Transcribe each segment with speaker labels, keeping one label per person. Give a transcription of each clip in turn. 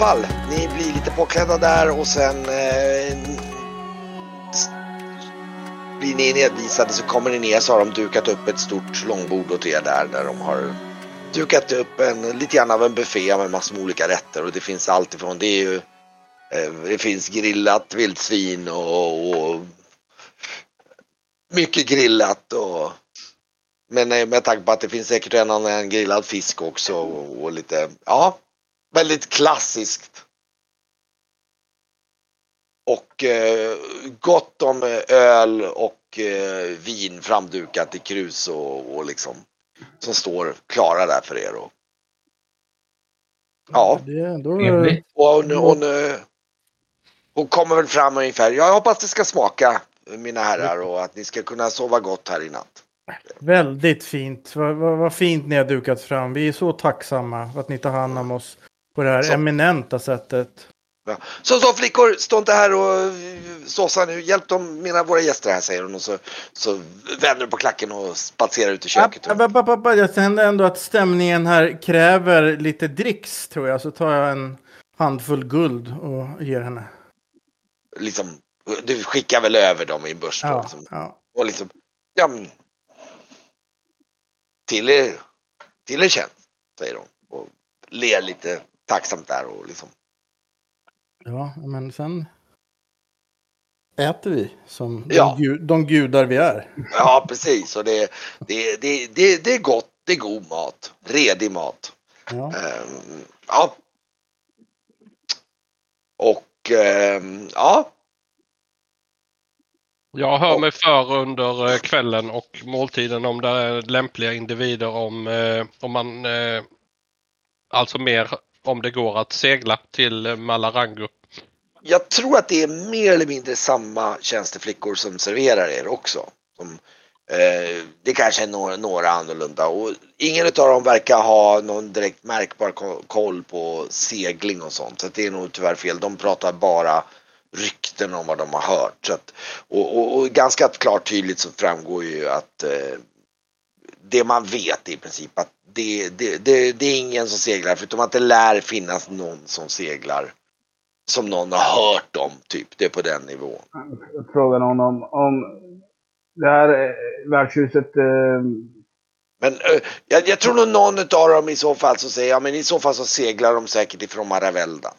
Speaker 1: fall. Ni blir lite påklädda där och sen eh, blir ni nedvisade så kommer ni ner så har de dukat upp ett stort långbord åt er där. Där de har dukat upp en, lite grann av en buffé med massor med olika rätter och det finns allt ifrån det är ju eh, det finns grillat vildsvin och, och mycket grillat och men eh, med tanke på att det finns säkert en annan grillad fisk också och, och lite, ja, väldigt klassiskt. Och eh, gott om öl och eh, vin framdukat i krus och, och liksom som står klara där för er. Och, ja.
Speaker 2: Ändå...
Speaker 1: Och hon, hon, hon kommer väl fram ungefär. Jag hoppas det ska smaka mina herrar och att ni ska kunna sova gott här i natt.
Speaker 2: Väldigt fint. Vad, vad, vad fint ni har dukat fram. Vi är så tacksamma för att ni tar hand om oss på det här
Speaker 1: Så.
Speaker 2: eminenta sättet.
Speaker 1: Ja. Så, så flickor, stå inte här och såsa nu. Hjälp dem, mina våra gäster här säger hon och så, så vänder du på klacken och spatserar ut i köket.
Speaker 2: App, app, app, app. Jag kände ändå att stämningen här kräver lite dricks tror jag. Så tar jag en handfull guld och ger henne.
Speaker 1: Liksom, du skickar väl över dem i en börs
Speaker 2: Ja,
Speaker 1: liksom.
Speaker 2: ja.
Speaker 1: Och liksom, ja men. Till er, till er tjänst, säger hon. Och ler lite tacksamt där och liksom.
Speaker 2: ja, men sen äter vi som
Speaker 1: Ja.
Speaker 2: de, gud, de gudar vi är.
Speaker 1: Ja, precis. Och det, det, det, det, det är gott. Det är god mat. Redig mat.
Speaker 2: Ja.
Speaker 1: Ehm, ja. Och ehm, ja,
Speaker 3: Jag hör mig för under eh, kvällen och måltiden om det är lämpliga individer om, eh, om man eh, alltså mer om det går att segla till Malarango.
Speaker 1: jag tror att det är mer eller mindre samma tjänsteflickor som serverar er också. Som, eh, det kanske är några, några annorlunda och ingen av dem verkar ha någon direkt märkbar koll på segling och sånt. Så det är nog tyvärr fel. De pratar bara rykten om vad de har hört. Så att, och, och, och ganska klart tydligt så framgår ju att eh, det man vet i princip att det, det, det, det är ingen som seglar förutom att det lär finnas någon som seglar som någon har hört om typ. Det är på den nivån.
Speaker 4: Jag frågade honom om det här eh, värdshuset. Eh,
Speaker 1: Men eh, jag, jag tror nog någon av dem i så fall så säger ja men i så fall så seglar de säkert ifrån Maravelda.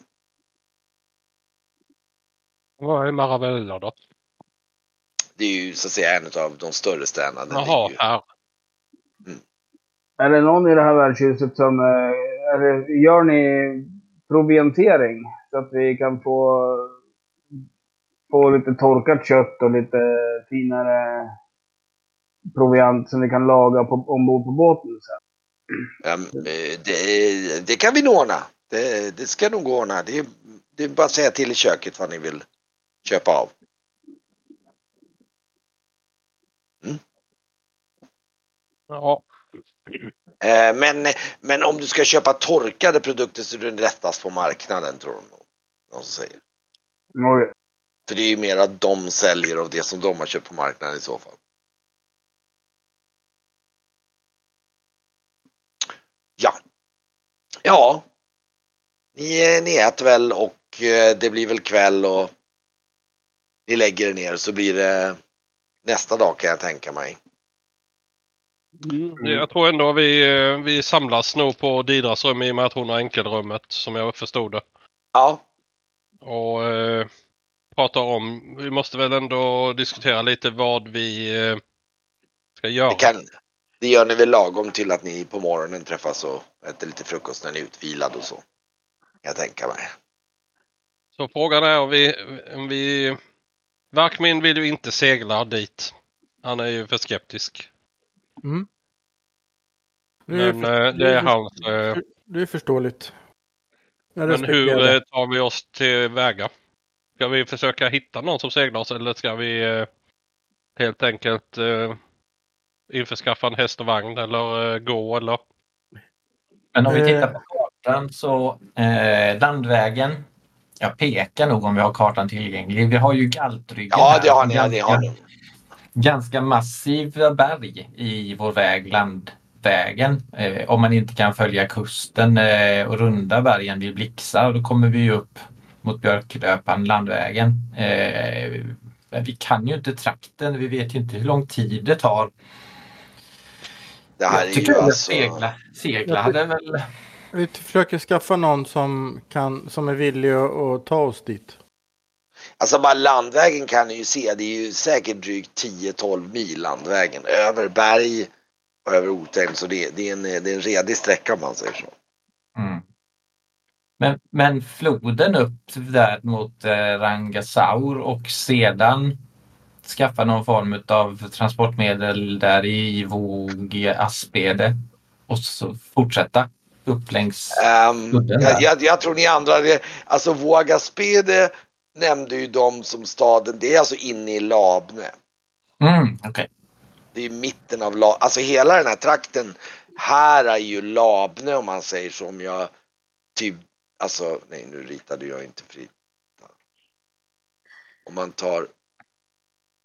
Speaker 3: Vad är Maravella då?
Speaker 1: Det är ju så att säga en av de större städerna.
Speaker 3: Jaha, här.
Speaker 4: Är det någon i det här värdshuset som... Eh, är det, gör ni proviantering? Så att vi kan få, få lite torkat kött och lite finare proviant som vi kan laga på, ombord på båten sen.
Speaker 1: Eh, det, det kan vi nog ordna. Det, det ska nog gå ordna. Det det är bara att säga till i köket vad ni vill köpa av.
Speaker 3: Ja,
Speaker 1: Eh, Men, men om du ska köpa torkade produkter så är det lättast på marknaden tror de nog. De som säger.
Speaker 4: Oj.
Speaker 1: För det är ju mer att de säljer av det som de har köpt på marknaden i så fall. Ja. Ja. Ni, ni äter väl och eh, det blir väl kväll och ni lägger er ner så blir det nästa dag kan jag tänka mig.
Speaker 3: Mm. Jag tror ändå vi, eh, vi samlas nog på Didras rum i och med att hon har enkelrummet som jag förstod det.
Speaker 1: Ja,
Speaker 3: Och eh, pratar om, vi måste väl ändå diskutera lite vad vi eh, ska göra.
Speaker 1: det, kan, det gör ni väl lagom till att ni på morgonen träffas och äter lite frukost när ni är utvilade och så. Jag tänka mig.
Speaker 3: Så frågan är om vi, om vi... Verkmin vill ju inte segla dit. Han är ju för skeptisk.
Speaker 2: Mm. Det är
Speaker 3: Men
Speaker 2: för-
Speaker 3: det är hans...
Speaker 2: Det är förståeligt. Jag
Speaker 3: Men hur
Speaker 2: det.
Speaker 3: eh, tar vi oss tillväga? Ska vi försöka hitta någon som seglar oss eller ska vi eh, helt enkelt eh, införskaffa en häst och vagn eller gå eller?
Speaker 5: Men om vi tittar på kartan så eh, landvägen. Jag pekar nog om vi har kartan tillgänglig. Vi har ju Galtryggen.
Speaker 1: Ja, det har ni. Ja,
Speaker 5: ganska,
Speaker 1: har ni.
Speaker 5: Ganska massiva berg i vår väg land, vägen. Eh, om man inte kan följa kusten eh, och runda bergen vid Blixar då kommer vi ju upp mot Björklöpan, landvägen. Eh, men vi kan ju inte trakten, vi vet ju inte hur lång tid det tar.
Speaker 1: Det här
Speaker 5: Jag
Speaker 1: är
Speaker 5: tycker
Speaker 1: ju
Speaker 5: att
Speaker 1: alltså...
Speaker 5: segla, segla
Speaker 2: Jag
Speaker 5: hade väl...
Speaker 2: Vi försöker skaffa någon som, kan, som är villig att ta oss dit.
Speaker 1: Alltså bara landvägen kan ni ju se, det är ju säkert drygt 10-12 mil landvägen. Över berg och över Otäng. Så det, det, är en, det är en redig sträcka om man säger så.
Speaker 5: Mm. Men, men floden upp där mot eh, Rangasaur och sedan skaffa någon form av transportmedel där i Våg, Aspede och så fortsätta upp längs Udden
Speaker 1: jag, jag, jag tror ni andra, alltså Vågaspede nämnde ju de som staden, det är alltså inne i Labne.
Speaker 5: Mm, okej.
Speaker 1: Det är mitten av Labne, alltså hela den här trakten här är ju Labne om man säger så. Om jag typ, alltså nej nu ritade jag inte fritt. Om man tar,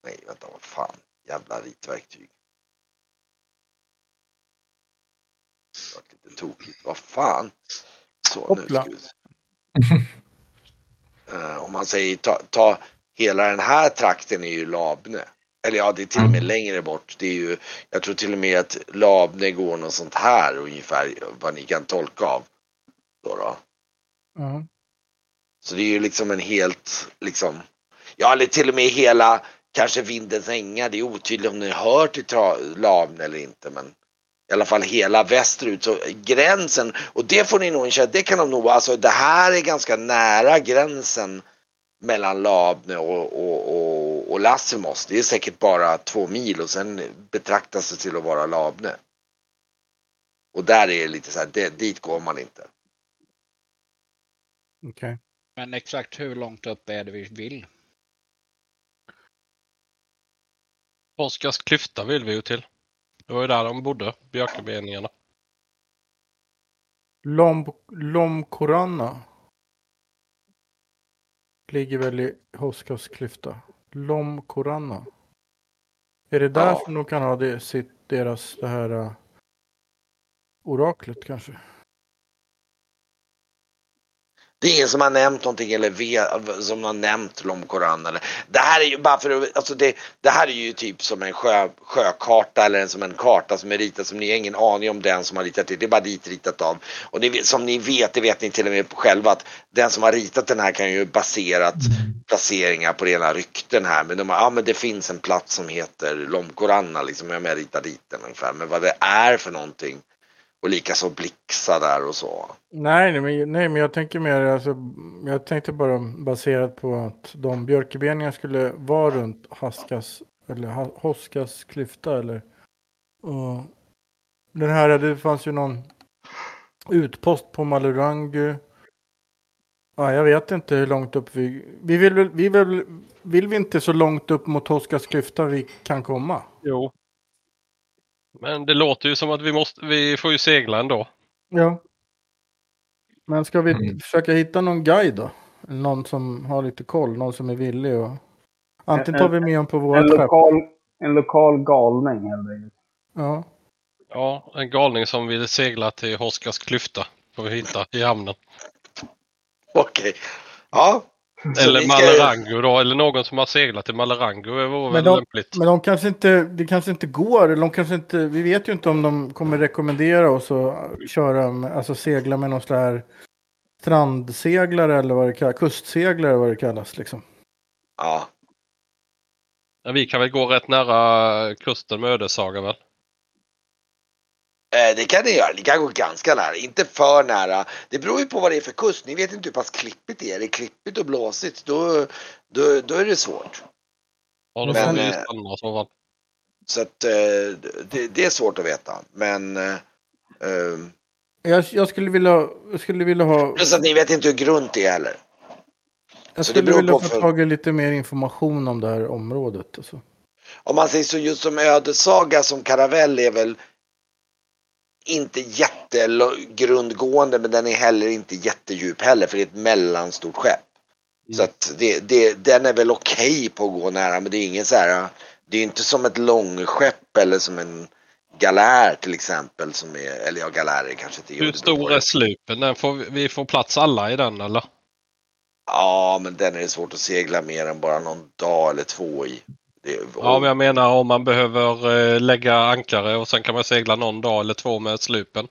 Speaker 1: nej vänta vad fan, jävla ritverktyg. Det vart lite tokigt, vad fan. Så nu
Speaker 2: Hoppla.
Speaker 1: ska vi om man säger ta, ta hela den här trakten är ju Labne. Eller ja, det är till och med
Speaker 5: Mm.
Speaker 1: längre bort. Det är ju, jag tror till och med att Labne går något sånt här ungefär vad ni kan tolka av. Då då.
Speaker 2: Ja.
Speaker 1: Så det är ju liksom en helt, liksom, ja eller till och med hela, kanske Vindens ängar. Det är otydligt om ni hör till Labne eller inte. Men i alla fall hela västerut. Så gränsen, och det får ni nog känna, det kan de nog alltså det här är ganska nära gränsen mellan Labne och, och, och, och Lassimos. Det är säkert bara två mil och sen betraktas det till att vara Labne. Och där är det lite så här, det, dit går man inte.
Speaker 2: Okej.
Speaker 6: Men exakt hur långt upp är det vi vill?
Speaker 3: Oskars klyfta vill vi ju till. Det var ju där de bodde, björkebeningarna.
Speaker 2: Lom, Lomkoranna. Ligger väl i Hoskas klyfta. Lomkoranna. Är det där
Speaker 1: Ja.
Speaker 2: som de kan ha det, sitt, deras det här uh, oraklet kanske?
Speaker 1: Det är ingen som har nämnt någonting eller vet, som har nämnt Lomkoran eller. Det här är ju bara för att, alltså det, det här är ju typ som en sjö, sjökarta eller som en karta som är ritad som ni har ingen aning om den som har ritat det. Det är bara dit ritat av. Och ni, som ni vet, det vet ni till och med själva att den som har ritat den här kan ju baserat placeringar på rena rykten här. Men de har, ja men det finns en plats som heter Lomkoranna liksom. Jag med ritar dit den ungefär. Men vad det är för någonting. Och likaså Blixa där och så.
Speaker 2: Nej, nej, men, nej, men jag tänker mer, alltså, jag tänkte bara baserat på att de björkebeningar skulle vara runt Haskas, eller Hoskas klyfta eller. Och den här, det fanns ju någon utpost på Malurangu. Ja, jag vet inte hur långt upp vi, vi vill, väl- vi vill, vill vi inte så långt upp mot Hoskas klyfta vi kan komma?
Speaker 3: Jo. Men det låter ju som att vi måste, vi får ju segla ändå.
Speaker 2: Ja. Men ska vi
Speaker 5: Mm.
Speaker 2: försöka hitta någon guide då? Någon som har lite koll, någon som är villig och... Antingen tar vi med honom på
Speaker 4: En
Speaker 2: vårt skepp.
Speaker 4: lokal, en lokal galning helt enkelt.
Speaker 2: Ja.
Speaker 3: Ja, en galning som vill segla till Hoskas klyfta. Får vi hitta i hamnen.
Speaker 1: Okej. Ja.
Speaker 3: Eller Malerango då, eller någon som har seglat till Malerango. Det vore
Speaker 2: Men
Speaker 3: väl
Speaker 2: de-
Speaker 3: lämpligt.
Speaker 2: Men de kanske inte, det kanske inte går, eller de kanske inte, vi vet ju inte om de kommer rekommendera oss att köra, med, alltså segla med någon sån här strandseglare eller vad det kallas, kustseglare vad det kallas liksom.
Speaker 1: Ja.
Speaker 3: Ja, vi kan väl gå rätt nära kusten med Ödessaga väl?
Speaker 1: Eh, Det kan ni göra. Ni kan gå ganska nära. Inte för nära. Det beror ju på vad det är för kust. Ni vet inte hur pass klippigt det är. Är det klippigt och blåsigt då, då, då är det svårt.
Speaker 3: Ja, då
Speaker 2: Men,
Speaker 3: får ju
Speaker 1: eh,
Speaker 3: stanna så fall.
Speaker 1: Så att eh, det, det är svårt att veta. Men eh,
Speaker 2: Jag, jag skulle vilja, jag skulle vilja ha,
Speaker 1: plus att ni vet inte hur grunt det är heller.
Speaker 2: jag
Speaker 1: så det
Speaker 2: skulle
Speaker 1: beror
Speaker 2: vilja få
Speaker 1: för-
Speaker 2: tag i lite mer information om det här området. Alltså.
Speaker 1: Om man säger så just som ödesaga som karavell är väl inte jättegrundgående men den är heller inte jättedjup heller för det är ett mellanstort skepp. Så att det, det, den är väl okej på att gå nära men det är ingen så här, det är inte som ett långskepp eller som en galär till exempel som är, eller ja galärer kanske inte
Speaker 3: Hur stor är slupen? Den får, vi får plats alla i den eller?
Speaker 1: Ja, men den är det svårt att segla mer än bara någon dag eller två i.
Speaker 3: Ja, men jag menar om man behöver eh, lägga ankare och sen kan man segla någon dag eller två med slupen.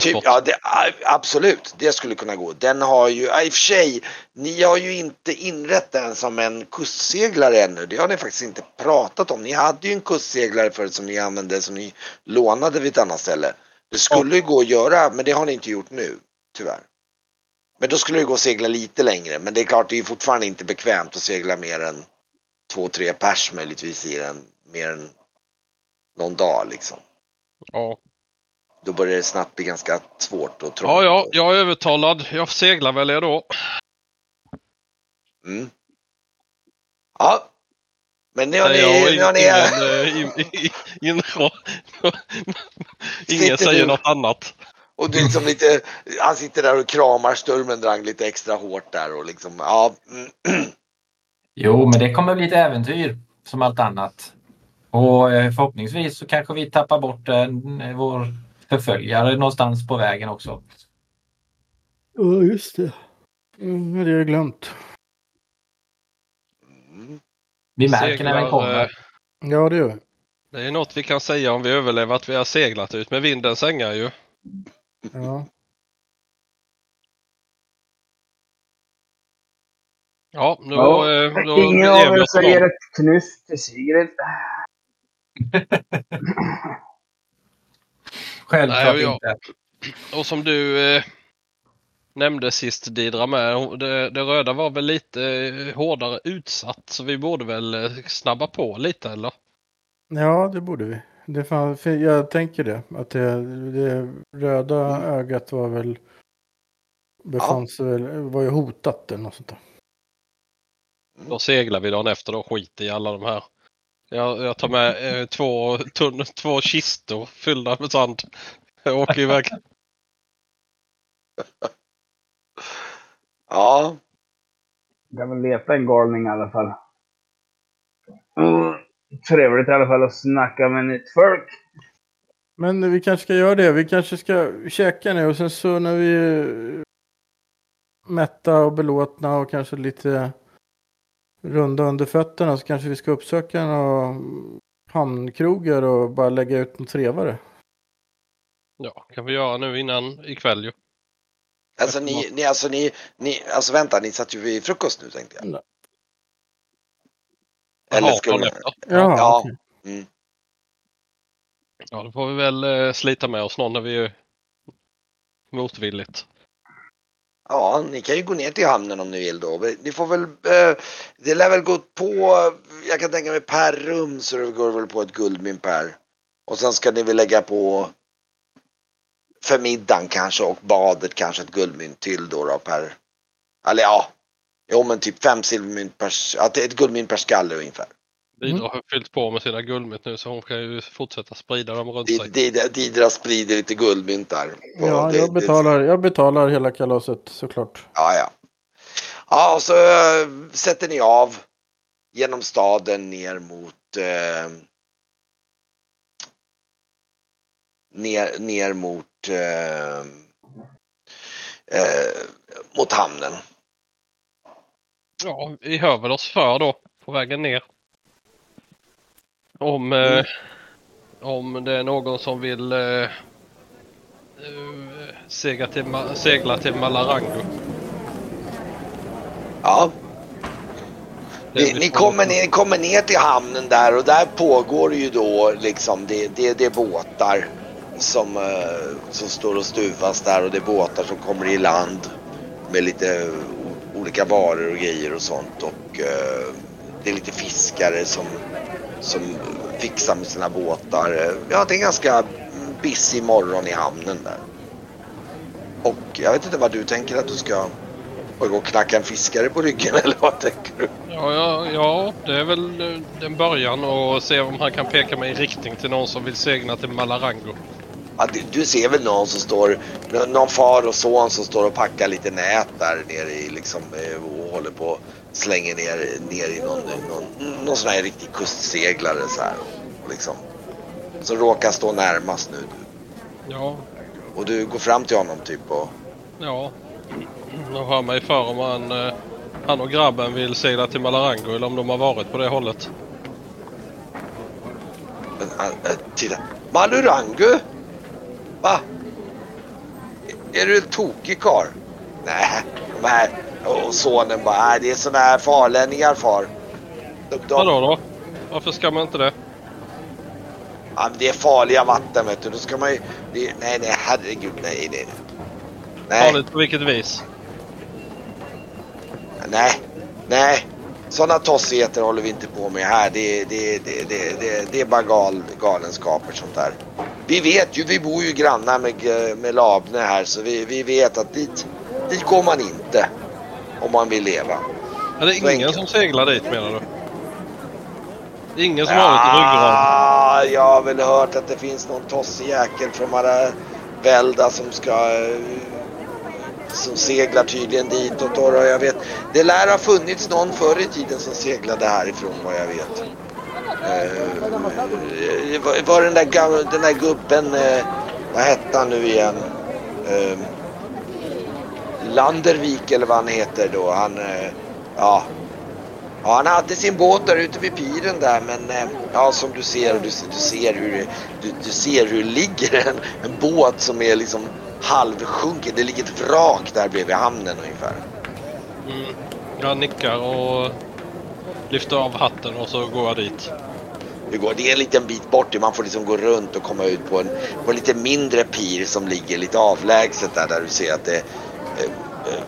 Speaker 1: Typ, ja, det, absolut. Det skulle kunna gå. Den har ju, i och för sig, ni har ju inte inrett den som en kustseglare ännu. Det har ni faktiskt inte pratat om. Ni hade ju en kustseglare förut som ni använde, som ni lånade vid ett annat ställe. Det skulle ju gå att göra, men det har ni inte gjort nu, tyvärr. Men då skulle det gå att segla lite längre. Men det är klart, det är fortfarande inte bekvämt att segla mer än två, tre pers möjligtvis i den. Mer än någon dag liksom.
Speaker 3: Ja.
Speaker 1: Då börjar det snabbt bli ganska svårt och trångt.
Speaker 3: ja, ja, jag är övertalad. Jag seglar väl jag då.
Speaker 1: Mm. Ja. Men nu har ni...
Speaker 3: jag,
Speaker 1: Nu har ni
Speaker 3: ingen, eh, säger
Speaker 1: du-
Speaker 3: något annat.
Speaker 1: och du liksom lite... Han sitter där och kramar Sturmendrang lite extra hårt där och liksom... Ja.
Speaker 5: Jo, men det kommer bli ett äventyr som allt annat. Och eh, förhoppningsvis så kanske vi tappar bort eh, vår förföljare någonstans på vägen också.
Speaker 2: Ja, just det. Mm, det har jag glömt.
Speaker 1: Mm.
Speaker 5: Vi märker när den
Speaker 3: Seglar,
Speaker 5: kommer.
Speaker 3: eh,
Speaker 2: Ja, det gör vi.
Speaker 3: Det är något vi kan säga om vi överlever att vi har seglat ut med vinden sängar ju.
Speaker 2: Ja.
Speaker 3: Ja, då,
Speaker 4: Ja,
Speaker 3: eh, då
Speaker 4: Ingen av er
Speaker 3: oss då.
Speaker 4: säger ett knuff till Sigrid.
Speaker 5: Självklart
Speaker 3: Nej, jag-
Speaker 5: inte.
Speaker 3: Och som du eh, nämnde sist Didra med, det, det röda var väl lite eh, hårdare utsatt så vi borde väl eh, snabba på lite eller?
Speaker 2: ja, det borde vi. Det fan, jag tänker det. Att det, det röda
Speaker 1: Mm.
Speaker 2: ögat var väl... Befann sig väl... Var ju hotat eller något sånt där.
Speaker 3: Då seglar vi dagen efter och skit i alla de här. Jag, jag tar med eh, två, tunn, två kistor fyllda med sand. Jag åker iväg.
Speaker 1: Ja.
Speaker 4: Jag kan väl leta en galning i alla fall. Mm. Trevligt i alla fall att snacka med nytt folk.
Speaker 2: Men vi kanske ska göra det. Vi kanske ska käka nu och sen så när vi är mätta och belåtna och kanske lite runda under fötterna så kanske vi ska uppsöka några hamnkrogar och bara lägga ut något trevare.
Speaker 3: Ja, kan vi göra nu innan ikväll ju.
Speaker 1: Alltså ni, ni, alltså ni, ni, alltså vänta, ni satt ju vid frukost nu tänkte jag.
Speaker 2: Nej.
Speaker 1: Eller skulle
Speaker 3: efter.
Speaker 2: Jaha,
Speaker 1: Ja.
Speaker 2: okej.
Speaker 1: Mm.
Speaker 3: Ja, då får vi väl eh, slita med oss någon när vi är motvilligt.
Speaker 1: Ja, ni kan ju gå ner till hamnen om ni vill då. Ni får väl, eh, det lär väl gå på, jag kan tänka mig per rum så det går väl på ett guldmynt per. Och sen ska ni väl lägga på för middagen kanske och badet kanske ett guldmynt till då, då per. Eller ja, jo men typ fem silvermynt per, ja, ett guldmynt per skalle ungefär.
Speaker 3: Didra har fyllt på med sina guldmynt nu så hon kan ju fortsätta sprida dem runt sig.
Speaker 1: Did- Did- Didra sprider lite guldmynt där.
Speaker 2: Ja,
Speaker 1: Det-
Speaker 2: jag
Speaker 1: det-
Speaker 2: betalar, jag betalar hela kalaset såklart.
Speaker 1: Ja, ja. Ja, och så äh, sätter ni av genom staden ner mot eh, ner, ner mot eh, mot hamnen.
Speaker 3: Ja, vi hör väl oss för då på vägen ner. Om, eh,
Speaker 1: Mm.
Speaker 3: om det är någon som vill eh, eh, segla, till, Ma- segla till Malarango.
Speaker 1: Ja, ni, ni, kommer, ni kommer ner till hamnen där och där pågår ju då liksom det, det, det är båtar som, eh, som står och stuvas där och det är båtar som kommer i land med lite olika varor och grejer och sånt och eh, det är lite fiskare som, som fixar med sina båtar. Ja, det är en ganska busy morgon i hamnen där. Och jag vet inte vad du tänker att du ska gå och knacka en fiskare på ryggen eller vad tänker du?
Speaker 3: Ja, ja, ja, det är väl eh, en början och se om han kan peka mig i riktning till någon som vill segla till Malarango.
Speaker 1: Ja, du, du ser väl någon som står, nå- någon far och son som står och packar lite nät där nere i liksom eh, och håller på och slänger ner, ner i någon, någon, någon sån här riktig kustseglare så här. Och liksom. som råkar stå närmast nu.
Speaker 3: Ja,
Speaker 1: Och du går fram till honom typ och...
Speaker 3: ja. Jag hör mig för om han, eh, han och grabben vill segla till Malarango eller om de har varit på det hållet.
Speaker 1: Han, äh, titta. Malurangu? Va? Är du en tokig karl? Nej, de här... Och sonen bara, nej det är såna här farlänningar far. De, de,
Speaker 3: Vadå då? Varför ska man inte det?
Speaker 1: Ja, det är farliga vatten vet du. Då ska man ju... Det, nej, nej, herregud, nej, nej. Nej,
Speaker 3: Farligt på vilket vis?
Speaker 1: nej, nej. Sådana tossigheter håller vi inte på med här. Det, det, det, det, det, det är bara gal, galenskaper sånt där. Vi vet ju, vi bor ju grannar med, med Labne här så vi, vi vet att dit, dit går man inte. Om man vill leva.
Speaker 3: Är det ingen
Speaker 1: enkelt.
Speaker 3: som seglar dit menar du? Ingen som har lite ryggrad?
Speaker 1: Ja, jag har väl hört att det finns någon tossig jäkel från Maravälda som ska eh, som seglar tydligen ditåt och jag vet. Det lär ha funnits någon förr i tiden som seglade härifrån vad jag vet. Eh, var, den där, den där gubben, eh, vad hette han nu igen? Eh, Landervik eller vad han heter då. Han, eh, ja, Ja, han hade sin båt där ute vid piren där men eh, ja som du ser, du, du ser hur du, du ser hur ligger en, en båt som är liksom halvsjunken. Det ligger ett vrak där bredvid hamnen ungefär.
Speaker 3: Mm. Jag nickar och lyfter av hatten och så går jag dit.
Speaker 1: Det, går, det är en liten bit bort, man får liksom gå runt och komma ut på en, på en lite mindre pir som ligger lite avlägset där, där du ser att det, eh,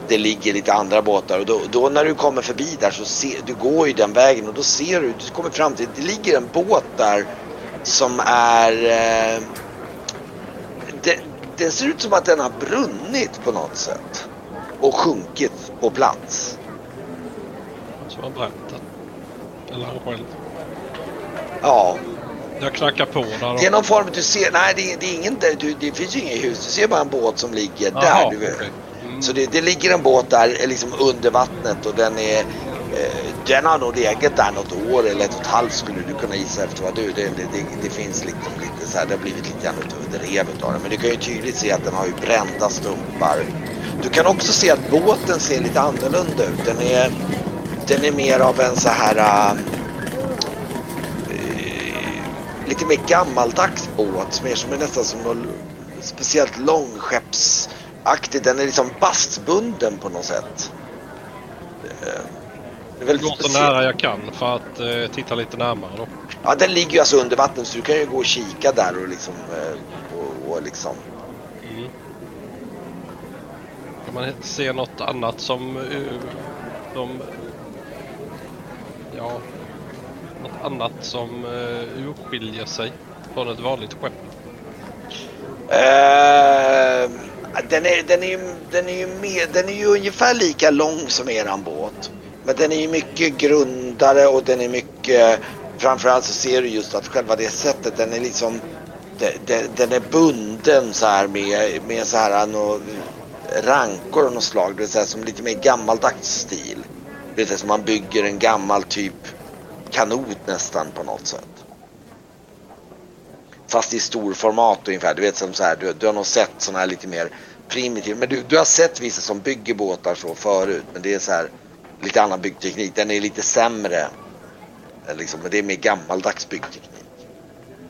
Speaker 1: det ligger lite andra båtar. Och då, då när du kommer förbi där så ser du går ju den vägen och då ser du, du kommer fram till, det ligger en båt där som är... Eh, det, det ser ut som att den har brunnit på något sätt. Och sjunkit på plats.
Speaker 3: Som har bränt den. Eller han själv.
Speaker 1: Ja,
Speaker 3: Jag knackar på där
Speaker 1: Det är någon form, du ser, nej det, är- det är ingen, det, det finns ju inget hus, du ser bara en båt som ligger
Speaker 3: Jaha,
Speaker 1: där. Du,
Speaker 3: okej.
Speaker 1: Så det, det ligger en båt där eh, liksom under vattnet och den är, eh, den har nog legat där något år eller ett och ett halvt skulle du kunna gissa efter vad du, det, det, det, det finns liksom lite så här, det har blivit lite grann ett rev utav den. Men du kan ju tydligt se att den har ju brända stumpar. Du kan också se att båten ser lite annorlunda ut. Den är, den är mer av en så här äh, lite mer gammaldags båt. Mer som är nästan som någon speciellt långskeppsaktig. Den är liksom bastbunden på något sätt. Eh, Det är
Speaker 3: Jag
Speaker 1: väldigt
Speaker 3: går så nära jag kan för att eh, titta lite närmare då.
Speaker 1: Ja, den ligger ju alltså under vatten så du kan ju gå och kika där och liksom eh, och, och liksom
Speaker 3: Mm. Kan man se något annat som, eh, som ja, något annat som uh, urskiljer sig från ett vanligt skepp?
Speaker 1: Eh, den, är, den, är, ju- den, är ju mer, den är ju ungefär lika lång som eran båt. Men den är ju mycket grundare och den är mycket... Framförallt så ser du just att själva det sättet, den är liksom... den, Den är bunden så här med, med så här nå, rankor av något slag. Det vill säga som lite mer gammaldags stil. Det vill säga som man bygger en gammal typ kanot nästan på något sätt. Fast i storformat ungefär. Du vet som så här, du, du har nog sett sådana här lite mer primitiva. Men du, du har sett vissa som bygger båtar så förut. Men det är så här lite annan byggteknik. Den är lite sämre. eh, Liksom, men det är mer gammaldags byggteknik.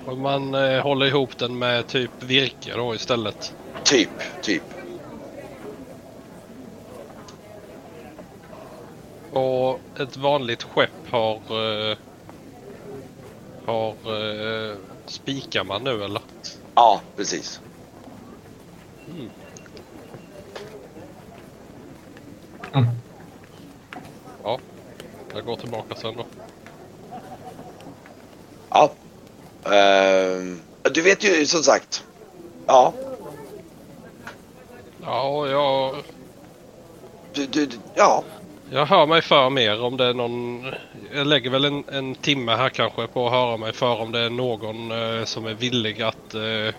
Speaker 3: Och man eh, håller ihop den med typ virke då istället.
Speaker 1: Typ, typ.
Speaker 3: Och ett vanligt skepp har... Eh, har... Eh, spikar man nu eller?
Speaker 1: Ja, precis.
Speaker 3: Ja. Jag går tillbaka sen då.
Speaker 1: Ja. Ehm, du vet ju som sagt. Ja,
Speaker 3: Ja, jag,
Speaker 1: du, du, du- ja.
Speaker 3: jag hör mig för mer om det är någon... Jag lägger väl en, en timme här kanske på att höra mig för om det är någon eh, som är villig att... Eh,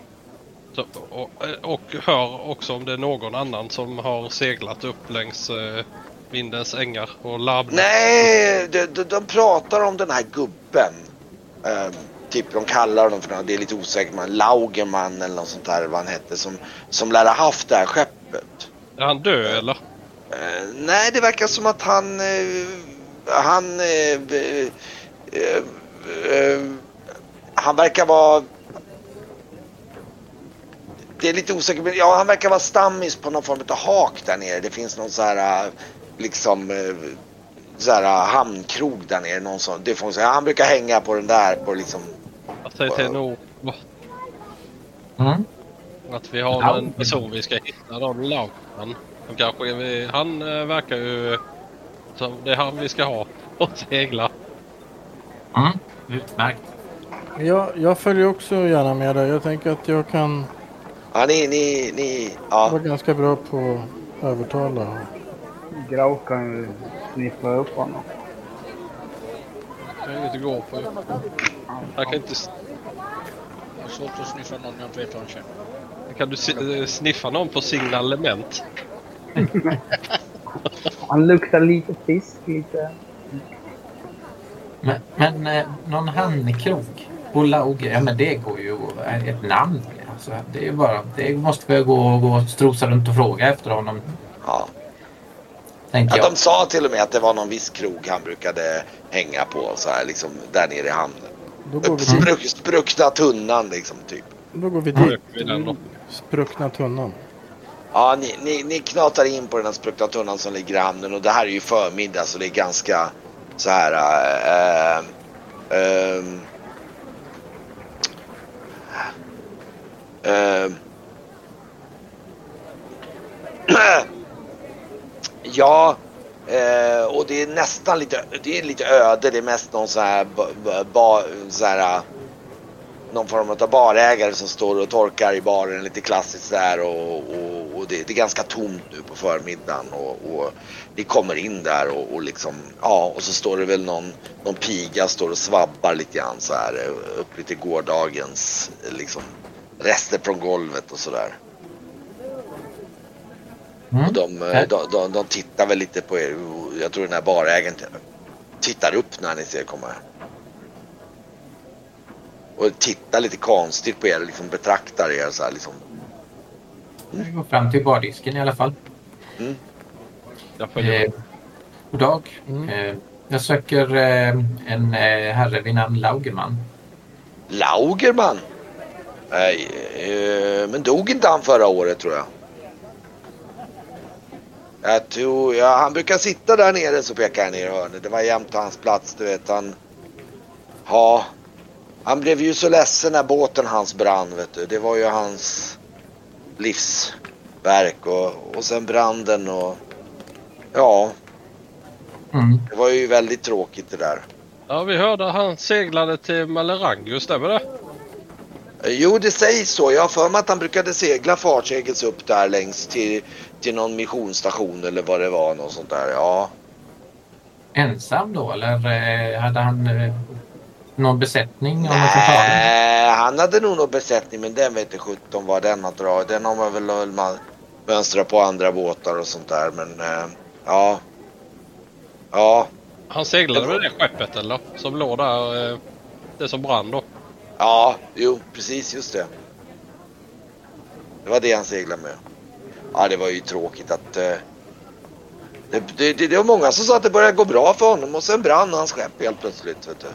Speaker 3: så, och, och hör också om det är någon annan som har seglat upp längs eh, vindens ängar och labbnat.
Speaker 1: Nej, de, de, de pratar om den här gubben. Ehm, typ de kallar honom för något, det är lite osäkert, men Laugerman eller något sånt där vad han hette som, som lär ha haft det här skeppet.
Speaker 3: Är han död eller?
Speaker 1: Eh, nej, det verkar som att han, eh, han, eh, eh, eh, han verkar vara det är lite osäkert, men ja, han verkar vara stammis på någon form av hak där nere. Det finns någon så här, eh, liksom, eh, så här eh, hamnkrog där nere. Någon sån, det får man säga. Han brukar hänga på den där, på liksom,
Speaker 3: Jag säger till nog
Speaker 5: Mm.
Speaker 3: att vi har
Speaker 5: Ja.
Speaker 3: en person vi ska hitta. Laugman. Han kanske är vi, Han verkar ju som det är han vi ska ha och segla.
Speaker 5: Mm. Utmärkt.
Speaker 2: Jag, jag följer också gärna med dig. Jag tänker att jag kan
Speaker 1: ja ni, ni, ni, ja.
Speaker 2: vara ganska bra på att övertala.
Speaker 4: Grau kan ju sniffa upp honom.
Speaker 6: Är inget att gå på.
Speaker 3: Han kan inte...
Speaker 6: Det är svårt att sniffa någon jag inte vet vad han känner.
Speaker 3: Kan du eh, sniffa någon på signalement?
Speaker 4: Han luktar lite fisk, lite...
Speaker 5: Men, men eh, någon handkrok Lauge, ja men det går ju ett namn. Alltså, det är ju bara, det måste vi gå, gå och strosa runt och fråga efter honom.
Speaker 1: ja.
Speaker 5: Tänker
Speaker 1: ja
Speaker 5: jag.
Speaker 1: de sa till och med att det var någon viss krog han brukade hänga på så här liksom där nere i hamnen. Spruck, spruckna tunnan liksom typ.
Speaker 2: Då går vi dit. Spruckna tunnan.
Speaker 1: Ja, ni, ni, ni knatar in på den här spruckna tunnan som ligger i hamnen och det här är ju förmiddag så det är ganska så här. Äh, äh, äh, Ehm. ja, uh, och det är nästan lite, det är lite öde. Det är mest någon så här, ba, ba, så här eh, någon form av barägare som står och torkar i baren lite klassiskt där och, och, och det, det är ganska tomt nu på förmiddagen och, och ni kommer in där och, och liksom ja och så står det väl någon, någon piga står och svabbar lite grann så här eh, upp lite gårdagens liksom rester från golvet och sådär.
Speaker 5: Mm.
Speaker 1: Och de, de, de, de tittar väl lite på er. Jag tror den här barägaren tittar upp när ni ser er komma. Och tittar lite konstigt på er, liksom betraktar er så här liksom.
Speaker 5: Vi går fram till bardisken i alla fall.
Speaker 3: Jag följer
Speaker 5: Eh, god dag.
Speaker 2: Mm.
Speaker 5: Eh, jag söker eh, en eh, herre vid namn Laugerman.
Speaker 1: Laugerman? Nej, eh, men dog inte han förra året tror jag? Jag tror, ja, han brukar sitta där nere så pekar han ner i hörnet. Det var jämt hans plats, du vet han. Ja, han blev ju så ledsen när båten hans brann vet du. Det var ju hans livsverk och, och sen branden och ja,
Speaker 5: Mm.
Speaker 1: det var ju väldigt tråkigt det där.
Speaker 3: Ja, vi hörde att han seglade till Malerangus, stämmer det?
Speaker 1: Jo, det sägs så. Jag har för mig att han brukade segla fartyget upp där längs till, till någon missionsstation eller vad det var. Något sånt där. Ja.
Speaker 5: Ensam då eller eh, hade han eh, någon besättning?
Speaker 1: Nej, han hade nog någon besättning men den vet inte sjutton vad den har dragit. Den har man väl väl man mönstrat på andra båtar och sånt där. Men eh, ja. Ja.
Speaker 3: Han seglade med det skeppet eller? Som låg där, det som brann då.
Speaker 1: Ja, jo, precis just det. Det var det han seglade med. Ja, det var ju tråkigt att... Eh, det, det, det, det var många som sa att det började gå bra för honom och sen brann hans skepp helt plötsligt. Vet du.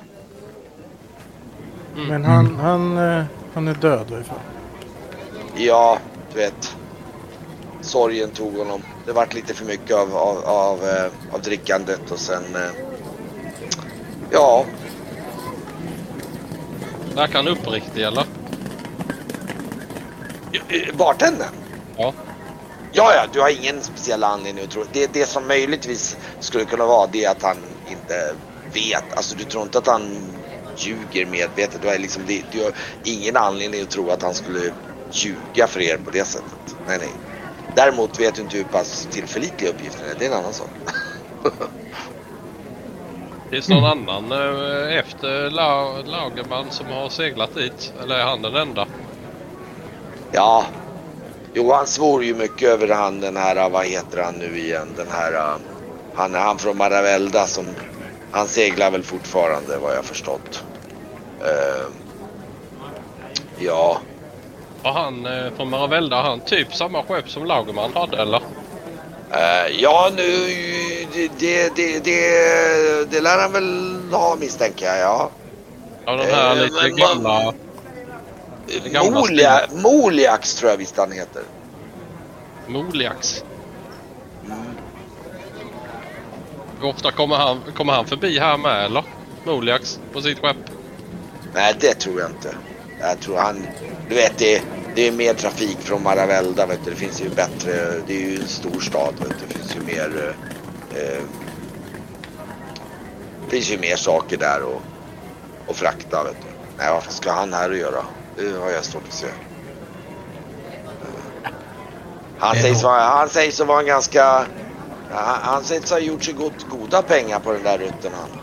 Speaker 2: Men han, han, eh, han är död i alla fall.
Speaker 1: Ja, du vet. Sorgen tog honom. Det vart lite för mycket av, av, av, eh, av drickandet och sen... Eh, ja,
Speaker 3: Verkar han uppriktig eller?
Speaker 1: eh, bartendern.
Speaker 3: Ja.
Speaker 1: Ja, ja, du har ingen speciell anledning att tro. Det, det som möjligtvis skulle kunna vara det är att han inte vet. Alltså du tror inte att han ljuger medvetet. Du har, liksom, du har ingen anledning att tro att han skulle ljuga för er på det sättet. Nej, nej. Däremot vet du inte hur pass tillförlitliga uppgifterna är. Det är en annan sak.
Speaker 3: Finns någon annan eh, efter La- Lagerman som har seglat dit? Eller är han den enda?
Speaker 1: Ja. Jo, han svor ju mycket över han den här, vad heter han nu igen, den här, uh, han är han från Maravelda som, han seglar väl fortfarande vad jag förstått. Uh, Ja.
Speaker 3: Har han eh, från Maravelda, han typ samma skepp som Laugerman hade eller?
Speaker 1: Eh, ja, nu... Det, det, det, det, lär han väl ha misstänker jag, ja.
Speaker 3: Ja den här
Speaker 1: Eh,
Speaker 3: lite
Speaker 1: men-
Speaker 3: gamla... Gamla
Speaker 1: Molia, Moliax tror jag visst han heter.
Speaker 3: Moliax. Hur ofta kommer han, kommer han förbi här med eller? Moliax på sitt skepp?
Speaker 1: Nej, det tror jag inte. Jag tror han... Du vet, det, det är mer trafik från Maravelda, vet du. Det finns ju bättre... Det är ju en stor stad, vet du. Det finns ju mer... Eh, eh, det finns ju mer saker där och, och frakta, vet du. Nej, vad ska han här att göra? Det har jag svårt att se. Han
Speaker 5: Det är
Speaker 1: sägs, vara, han sägs vara en ganska... Han, han sägs ha gjort sig gott, goda pengar på den där rutten han.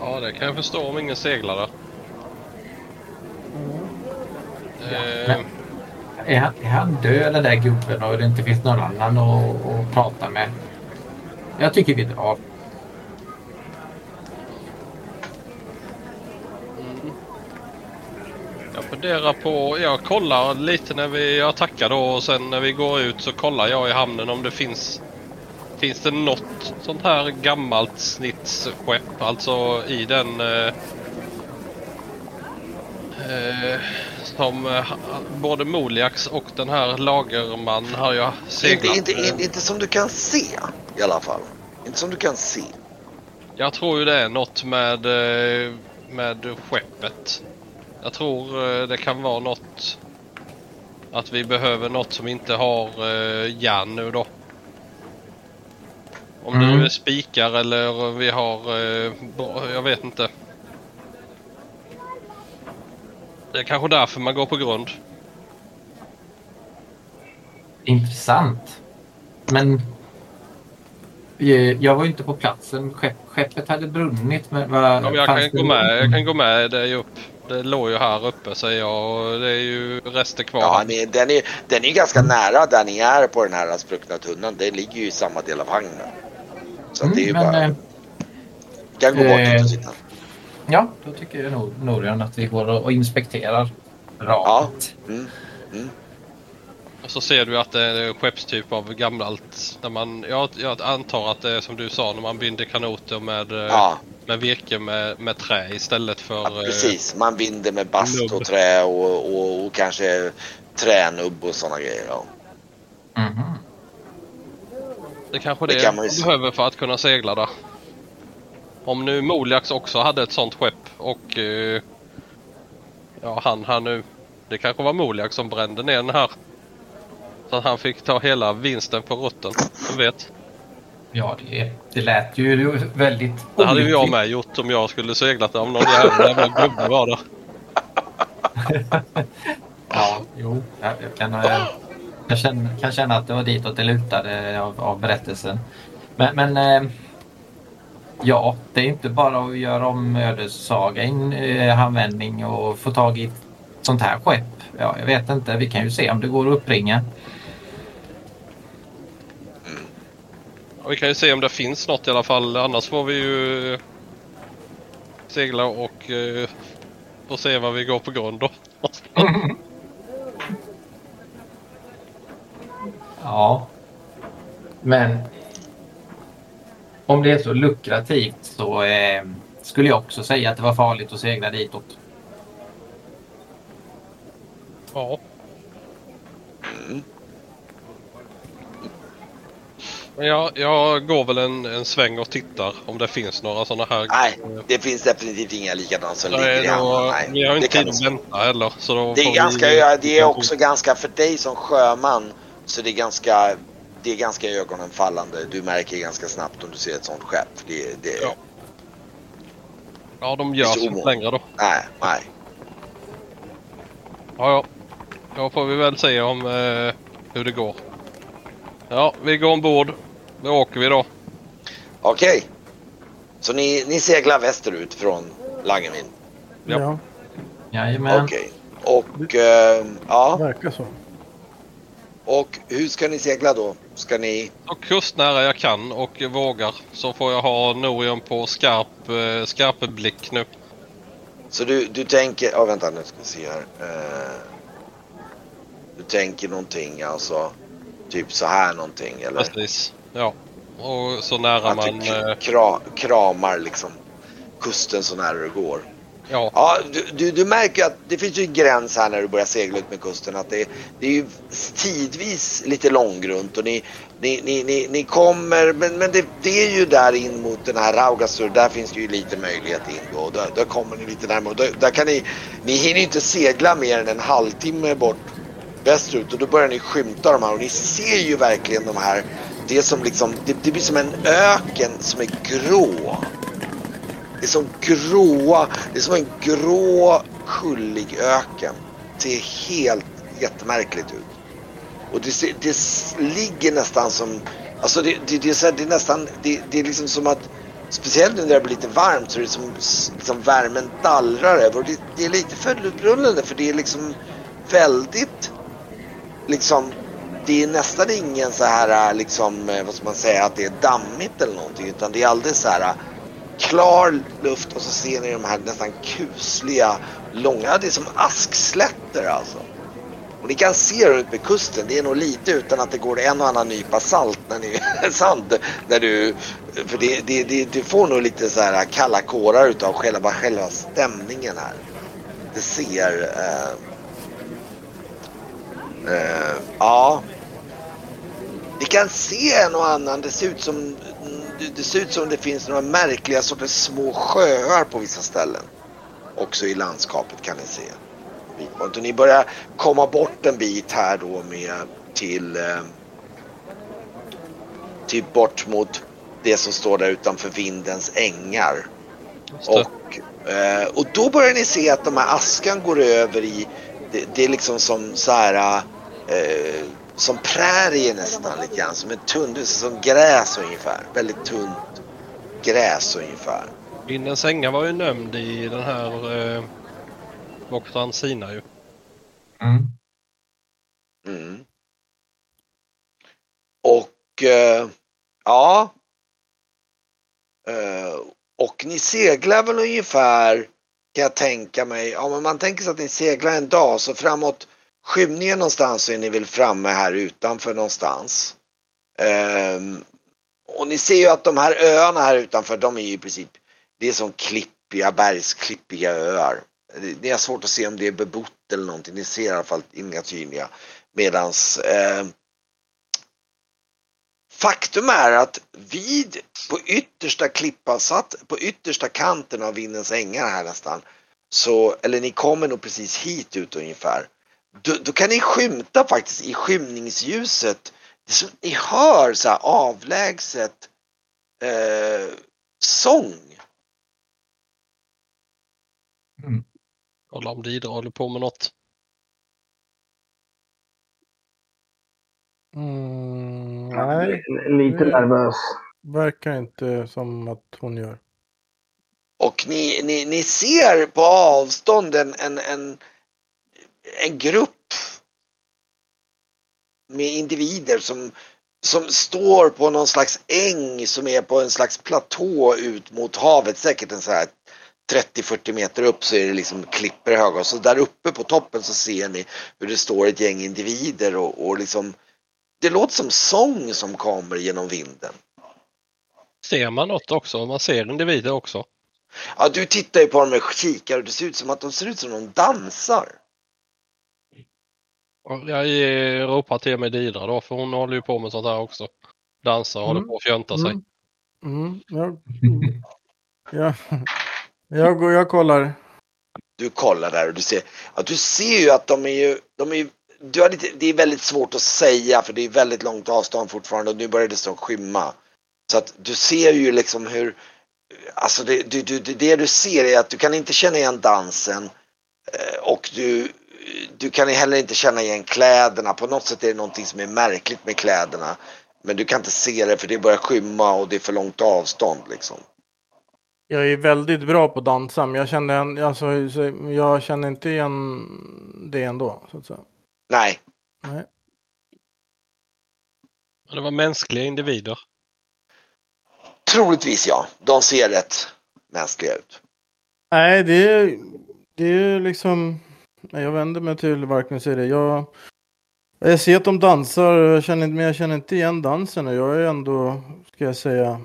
Speaker 3: Ja det kan jag förstå om ingen seglar där. Eh,
Speaker 5: Är han, är han död den där gubben och det inte finns någon annan att, att prata med? Jag tycker vi drar.
Speaker 3: Jag funderar på, jag kollar lite när vi, jag tackar då och sen när vi går ut så kollar jag i hamnen om det finns Finns det något sånt här gammalt snittskepp, alltså i den eh, eh, som eh, både Moliax och den här Lagerman har jag
Speaker 1: Inte,
Speaker 3: seglat.
Speaker 1: inte, inte, inte som du kan se i alla fall. Inte som du kan se.
Speaker 3: Jag tror ju det är något med, eh, med skeppet. Jag tror eh, det kan vara något att vi behöver något som inte har eh, järn nu då. Om det
Speaker 5: Mm.
Speaker 3: nu är spikar eller vi har, eh, jag vet inte. Det är kanske därför man går på grund.
Speaker 5: Intressant. Men eh, jag var ju inte på platsen. Skepp, skeppet hade brunnit. Men vad,
Speaker 3: Ja, men jag kan
Speaker 5: det-
Speaker 3: gå med, jag kan gå med dig upp. Det låg ju här uppe säger jag och det är ju rester kvar.
Speaker 1: Ja, ni, den, är, den är ju ganska nära där ni är på den här spruckna tunnan. Det ligger ju i samma del av vagnen. Så att det är ju
Speaker 5: Mm, men,
Speaker 1: bara...
Speaker 5: eh,
Speaker 1: kan gå bort
Speaker 5: eh,
Speaker 1: dit och sitta.
Speaker 5: Ja, då tycker jag nog Norian att vi går och inspekterar
Speaker 1: Ja.
Speaker 5: radet.
Speaker 1: Mm.
Speaker 3: Och så ser du att det är en skeppstyp av gammalt. Där man, jag, jag antar att det är som du sa när man binder kanoter med, eh,
Speaker 1: Ja,
Speaker 3: med virke med, med trä istället för...
Speaker 1: ja,
Speaker 3: eh,
Speaker 1: precis. Man binder med bast och trä och, och, och kanske tränubb och sådana grejer. Ja.
Speaker 5: Mhm.
Speaker 3: Det är kanske
Speaker 1: Det
Speaker 3: det,
Speaker 1: kan
Speaker 3: man
Speaker 1: man
Speaker 3: behöver för att kunna segla där. Om nu Moliax också hade ett sånt skepp och... eh, ja, han här nu. Det kanske var Moliax som brände ner den här. Så att han fick ta hela vinsten på rutten. Vem vet?
Speaker 5: Ja, det, det lät ju väldigt
Speaker 3: Det hade ju jag
Speaker 5: olyckligt.
Speaker 3: med gjort om jag skulle seglat om någon jävla gubbe var där.
Speaker 5: Ja, jo. Jag, jag, kan, eh, jag känner, kan känna att det var ditåt det lutade av, av berättelsen. Men, men eh, ja, det är inte bara att göra om ödessaga i en eh, användning och få tag i ett sånt här skepp. Ja, jag vet inte. Vi kan ju se om det går att uppringa.
Speaker 3: Ja, vi kan ju se om det finns något i alla fall. Annars får vi ju segla och eh, få se vad vi går på grund då.
Speaker 5: Ja. Men om det är så lukrativt så eh, skulle jag också säga att det var farligt att segla ditåt.
Speaker 3: Ja.
Speaker 1: Mm.
Speaker 3: Men jag, jag går väl en, en sväng och tittar om det finns några sådana här.
Speaker 1: Nej, det finns definitivt inga likadana som
Speaker 3: Så
Speaker 1: ligger
Speaker 3: är
Speaker 1: i hamnen.
Speaker 3: vi har inte
Speaker 1: kan
Speaker 3: tid att vänta heller. Så då
Speaker 1: Det är,
Speaker 3: vi-
Speaker 1: ganska, ja, det är också ganska, för dig som sjöman, så det är ganska, det är ganska ögonenfallande. Du märker ganska snabbt om du ser ett sånt skepp. Det, det,
Speaker 3: Ja. Ja, de
Speaker 1: Det
Speaker 3: gör
Speaker 1: är så
Speaker 3: sig
Speaker 1: omål.
Speaker 3: inte längre då.
Speaker 1: Nej, nej.
Speaker 3: Ja, ja. Då får vi väl se om eh, hur det går. Ja, vi går ombord. Då åker vi då.
Speaker 1: Okej. Så ni, ni seglar västerut från Langevind?
Speaker 3: Ja.
Speaker 2: Ja,
Speaker 5: Jajamän.
Speaker 1: Okej. Och, eh, ja.
Speaker 2: verkar så.
Speaker 1: Och hur ska ni segla då? Ska ni...
Speaker 3: Så kustnära jag kan och vågar så får jag ha Norion på skarp, eh, skarp blick nu.
Speaker 1: Så du, du tänker, ja vänta nu ska vi se här. Eh, du tänker någonting alltså, typ så här någonting eller?
Speaker 3: Precis. Ja. Och så nära
Speaker 1: Att
Speaker 3: man...
Speaker 1: du
Speaker 3: eh,
Speaker 1: kra, kramar liksom kusten så nära du går.
Speaker 3: Ja,
Speaker 1: Ja, du, du, du märker att det finns ju en gräns här när du börjar segla ut med kusten. Att det, det är ju tidvis lite långgrunt och ni, ni, ni, ni, ni kommer, men, men det, det är ju där in mot den här Raugasur, där finns det ju lite möjlighet in då. Där, där kommer ni lite närmare. Där, där kan ni, ni hinner ju inte segla mer än en halvtimme bort västerut och då börjar ni skymta de här och ni ser ju verkligen de här, det som liksom, det, det blir som en öken som är grå. Det är som gråa, det är som en grå kullig öken. Det ser helt jättemärkligt ut. Och det, det ligger nästan som, alltså det, det, det, är, så här, det är nästan, det, det är liksom som att Speciellt nu när det blir lite varmt så är det som s- liksom värmen dallrar över. Och det, det är lite förbryllande för det är liksom väldigt liksom det är nästan ingen så här liksom, eh, vad ska man säga, att det är dammigt eller någonting utan det är alldeles så här klar luft och så ser ni de här nästan kusliga, långa, det är som askslätter alltså. Och ni kan se det ut vid kusten, det är nog lite utan att det går en och annan nypa salt när ni, sand, när du, för det, det, det, du får nog lite så här kalla kårar utav själva, själva stämningen här. Det ser, eh, eh, ja. Ni kan se en och annan, det ser ut som det, det ser ut som det finns några märkliga sorters små sjöar på vissa ställen. Också i landskapet kan ni se. Och ni börjar komma bort en bit här då med till, eh, till bort mot det som står där utanför vindens ängar. Och, eh, och då börjar ni se att de här askan går över i, det, det är liksom som så här, eh, som prärie nästan lite grann, som en tunn, är som gräs ungefär, väldigt tunt gräs ungefär.
Speaker 3: Vindens ängar var ju nämnd i den här eh, Voktan Sina ju.
Speaker 5: Mm.
Speaker 1: Mm. Och eh, ja. Eh, och ni seglar väl ungefär kan jag tänka mig. Ja, men man tänker sig att ni seglar en dag så framåt skymningen någonstans så är ni väl framme här utanför någonstans. Um, och ni ser ju att de här öarna här utanför de är ju i princip det är som klippiga bergsklippiga öar. Det- har är svårt att se om det är bebott eller någonting. Ni ser i alla fall inga tydliga. Medans eh, faktum är att vid på yttersta klippan, satt på yttersta kanten av vindens ängar här nästan, så, eller ni kommer nog precis hit ut ungefär, då, då kan ni skymta faktiskt i skymningsljuset, det som, ni hör så här avlägset eh, sång.
Speaker 3: Kolla om Didra håller på med något.
Speaker 2: Mm, nej,
Speaker 4: Lite nervös.
Speaker 2: verkar inte som att hon gör.
Speaker 1: Och ni, ni, ni ser på avstånd en, en, en, en grupp med individer som, som står på någon slags äng som är på en slags platå ut mot havet. Säkert en så här 30-40 meter upp så är det liksom klipper höga och så där uppe på toppen så ser ni hur det står ett gäng individer och, och liksom det låter som sång som kommer genom vinden.
Speaker 3: Ser man något också? Man ser individer också.
Speaker 1: Ja, du tittar ju på dem med kikare och det ser ut som att de ser ut som de dansar.
Speaker 3: Jag ropar till mig Didra då för hon håller ju på med sånt här också. Dansar och håller
Speaker 2: Mm.
Speaker 3: på att fjönta sig.
Speaker 2: Mm. Mm, jag, ja, jag, går, jag kollar.
Speaker 1: Du kollar där och du ser, ja, du ser ju att de är ju, de är ju du har lite, det är väldigt svårt att säga för det är väldigt långt avstånd fortfarande och nu börjar det stå skymma. Så att du ser ju liksom hur, alltså det, du, du, det, det du ser är att du kan inte känna igen dansen eh, och du, du kan heller inte känna igen kläderna. På något sätt är det någonting som är märkligt med kläderna. Men du kan inte se det för det börjar skymma och det är för långt avstånd liksom.
Speaker 2: Jag är väldigt bra på att dansa, men jag känner, en- alltså, så jag känner inte igen det ändå. Så att säga.
Speaker 1: Nej,
Speaker 2: Nej.
Speaker 3: Men det var mänskliga individer.
Speaker 1: troligtvis ja. De ser rätt mänskliga ut.
Speaker 2: Nej, det är Det är ju liksom, jag vänder mig till säger det. Jag, jag ser att de dansar, jag känner, men jag känner inte igen dansen. och Jag är ändå, ska jag säga,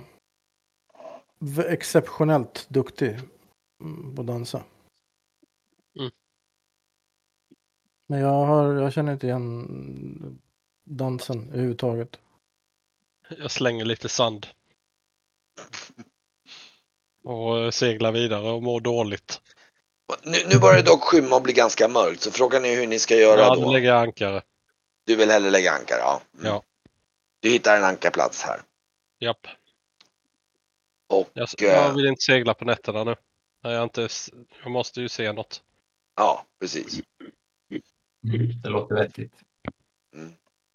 Speaker 2: exceptionellt duktig på att dansa.
Speaker 3: Mm.
Speaker 2: Men jag, har, jag känner inte igen dansen överhuvudtaget.
Speaker 3: Jag slänger lite sand. Och seglar vidare och mår dåligt.
Speaker 1: Nu, nu börjar det dock skymma och bli ganska mörkt så frågan är hur ni ska göra
Speaker 3: Ja,
Speaker 1: då.
Speaker 3: då lägger ankare.
Speaker 1: Du vill hellre lägga ankar? Ja. Mm.
Speaker 3: Ja.
Speaker 1: Du hittar en ankarplats här.
Speaker 3: Japp.
Speaker 1: Och
Speaker 3: Jag,
Speaker 1: eh,
Speaker 3: jag vill inte segla på nätterna nu. Nej, Jag, inte, jag måste ju se något.
Speaker 1: ja, precis.
Speaker 5: Mm, det låter vettigt.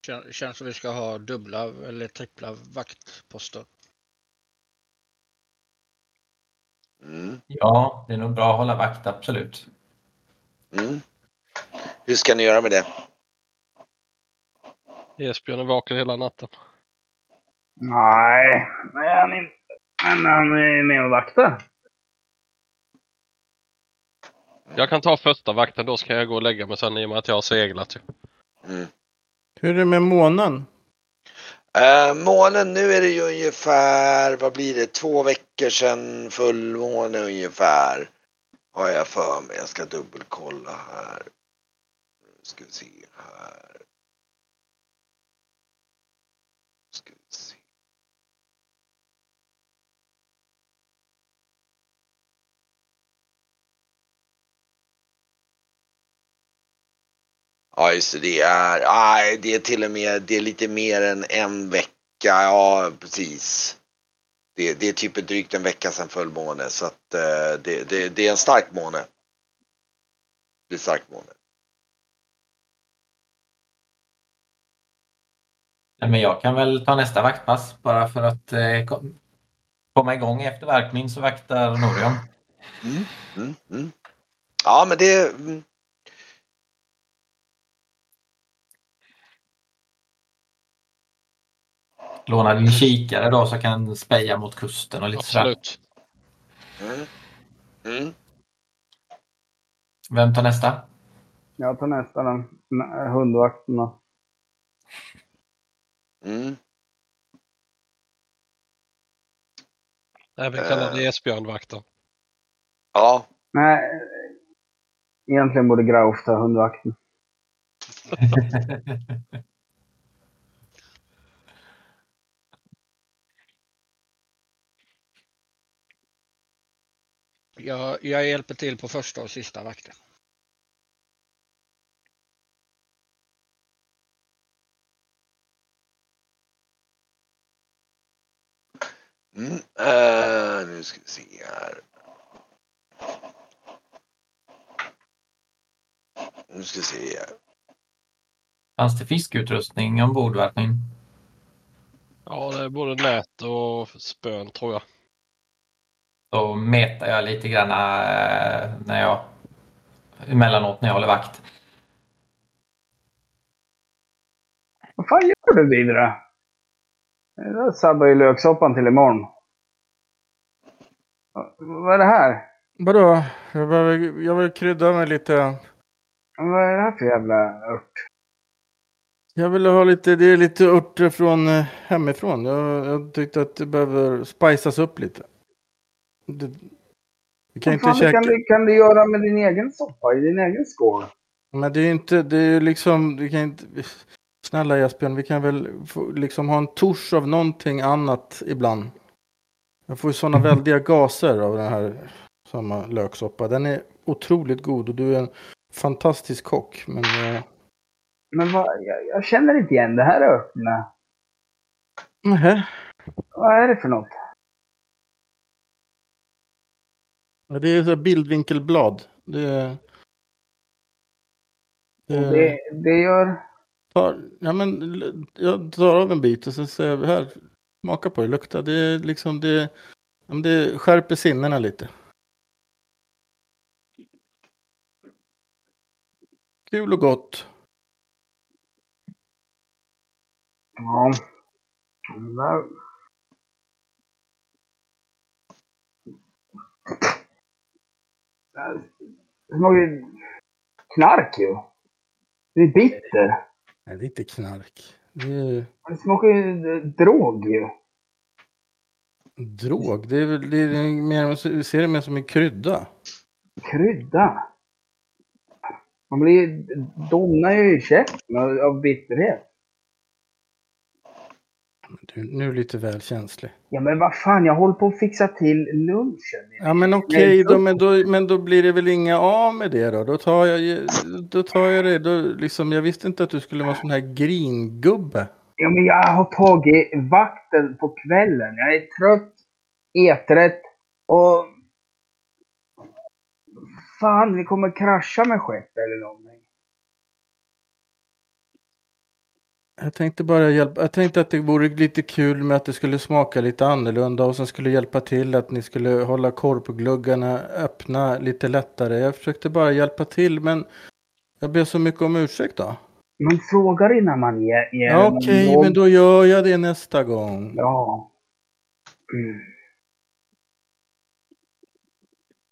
Speaker 6: Kän- Känns som vi ska ha dubbla eller trippla vaktposter.
Speaker 1: Mm.
Speaker 5: Ja, det är nog bra att hålla vakt, absolut.
Speaker 1: Mm. Hur ska ni göra med det?
Speaker 3: Esbjörn är vaken hela natten.
Speaker 4: Nej, nej han är inte. Men han är med och vaktar.
Speaker 3: Jag kan ta första vakten, då ska jag gå och lägga mig sen i och med att jag har seglat. ju.
Speaker 1: Mm.
Speaker 2: Hur är det med månen?
Speaker 1: Eh, månen, nu är det ju ungefär, vad blir det, två veckor sedan fullmåne ungefär. Har jag för mig. Jag ska dubbelkolla här. Nu ska vi se här. Ja just det, det är, nej, det är till och med, det är lite mer än en vecka, ja precis. Det, det är typ drygt en vecka sedan fullmåne så att eh, det, det, det är en stark måne. Det är en stark måne.
Speaker 5: Nej, Men jag kan väl ta nästa vaktpass bara för att eh, kom, komma igång efter Varkmin så vaktar Norion.
Speaker 1: Mm, mm. Ja men det,
Speaker 5: Låna din kikare då så kan speja mot kusten och lite sådär.
Speaker 3: Absolut.
Speaker 1: mm, mm.
Speaker 5: Vem tar nästa?
Speaker 4: Jag tar nästa den. Hundvakten då.
Speaker 1: Mm.
Speaker 3: Även kallad Esbjörnvakten.
Speaker 1: Ja,
Speaker 4: Nej, egentligen borde Grauf ta hundvakten.
Speaker 6: Jag, jag hjälper till på första och sista vakten.
Speaker 1: mm. Eh, nu ska vi se här. Nu ska vi se här.
Speaker 5: Fanns det fiskutrustning ombord?
Speaker 3: Ja, det är både nät och spön tror jag.
Speaker 5: Då metar jag lite grann eh, när jag emellanåt när jag håller vakt.
Speaker 4: Vad fan gör du vidare? Det där sabbar ju löksoppan till imorgon. Va- Vad är det här?
Speaker 2: Vadå? Jag behöver, jag vill krydda med lite.
Speaker 4: Vad är det här för jävla ört?
Speaker 2: Jag vill ha lite, det är lite örter från eh, hemifrån. Jag, jag tyckte att det behöver spices upp lite. Det, vi kan inte käka.
Speaker 4: kan, du, kan du göra med din egen soppa i din egen skål?
Speaker 2: Men det är ju inte, det är ju liksom, vi kan inte. Snälla Esbjörn, vi kan väl få, liksom ha en tors av någonting annat ibland. Jag får ju sådana väldiga gaser av den här samma löksoppa. Den är otroligt god och du är en fantastisk kock. Men eh,
Speaker 4: Men vad, jag, jag känner inte igen det här örterna.
Speaker 2: nähä.
Speaker 4: Vad är det för något?
Speaker 2: Ja, det är så bildvinkelblad. Det, det,
Speaker 4: Det, det gör...
Speaker 2: tar, ja, men, jag tar av en bit och så säger jag här, smaka på det, lukta. Det är liksom det, det skärper sinnena lite. Kul och gott.
Speaker 4: Ja. Där... Det smakar ju knark ju. Det är bitter.
Speaker 2: Nej, det är inte knark. Det
Speaker 4: Det smakar ju eh, drog ju.
Speaker 2: drog. Det är väl det är mer, ser det mer som en krydda.
Speaker 4: Krydda. Man blir, domnar ju i käften av bitterhet.
Speaker 2: Du, nu är du lite väl känslig.
Speaker 4: Ja men vad fan, jag håller på att fixa till lunchen.
Speaker 2: Ja men okej då, men då, men då blir det väl inga av med det då. Då tar jag, då tar jag det. Då, liksom, jag visste inte att du skulle vara sån här gringubbe.
Speaker 4: Ja men jag har tagit vakten på kvällen. Jag är trött, eträtt och... Fan, vi kommer krascha med skepp eller någonting.
Speaker 2: Jag tänkte bara hjälpa. Jag tänkte att det vore lite kul med att det skulle smaka lite annorlunda och sen skulle hjälpa till att ni skulle hålla korpgluggarna öppna lite lättare. Jag försökte bara hjälpa till men jag ber så mycket om ursäkt då.
Speaker 4: Man frågar innan man ger... ger
Speaker 2: Ja, Okej,
Speaker 4: jobb.
Speaker 2: men då gör jag det nästa gång.
Speaker 4: Ja. Mm.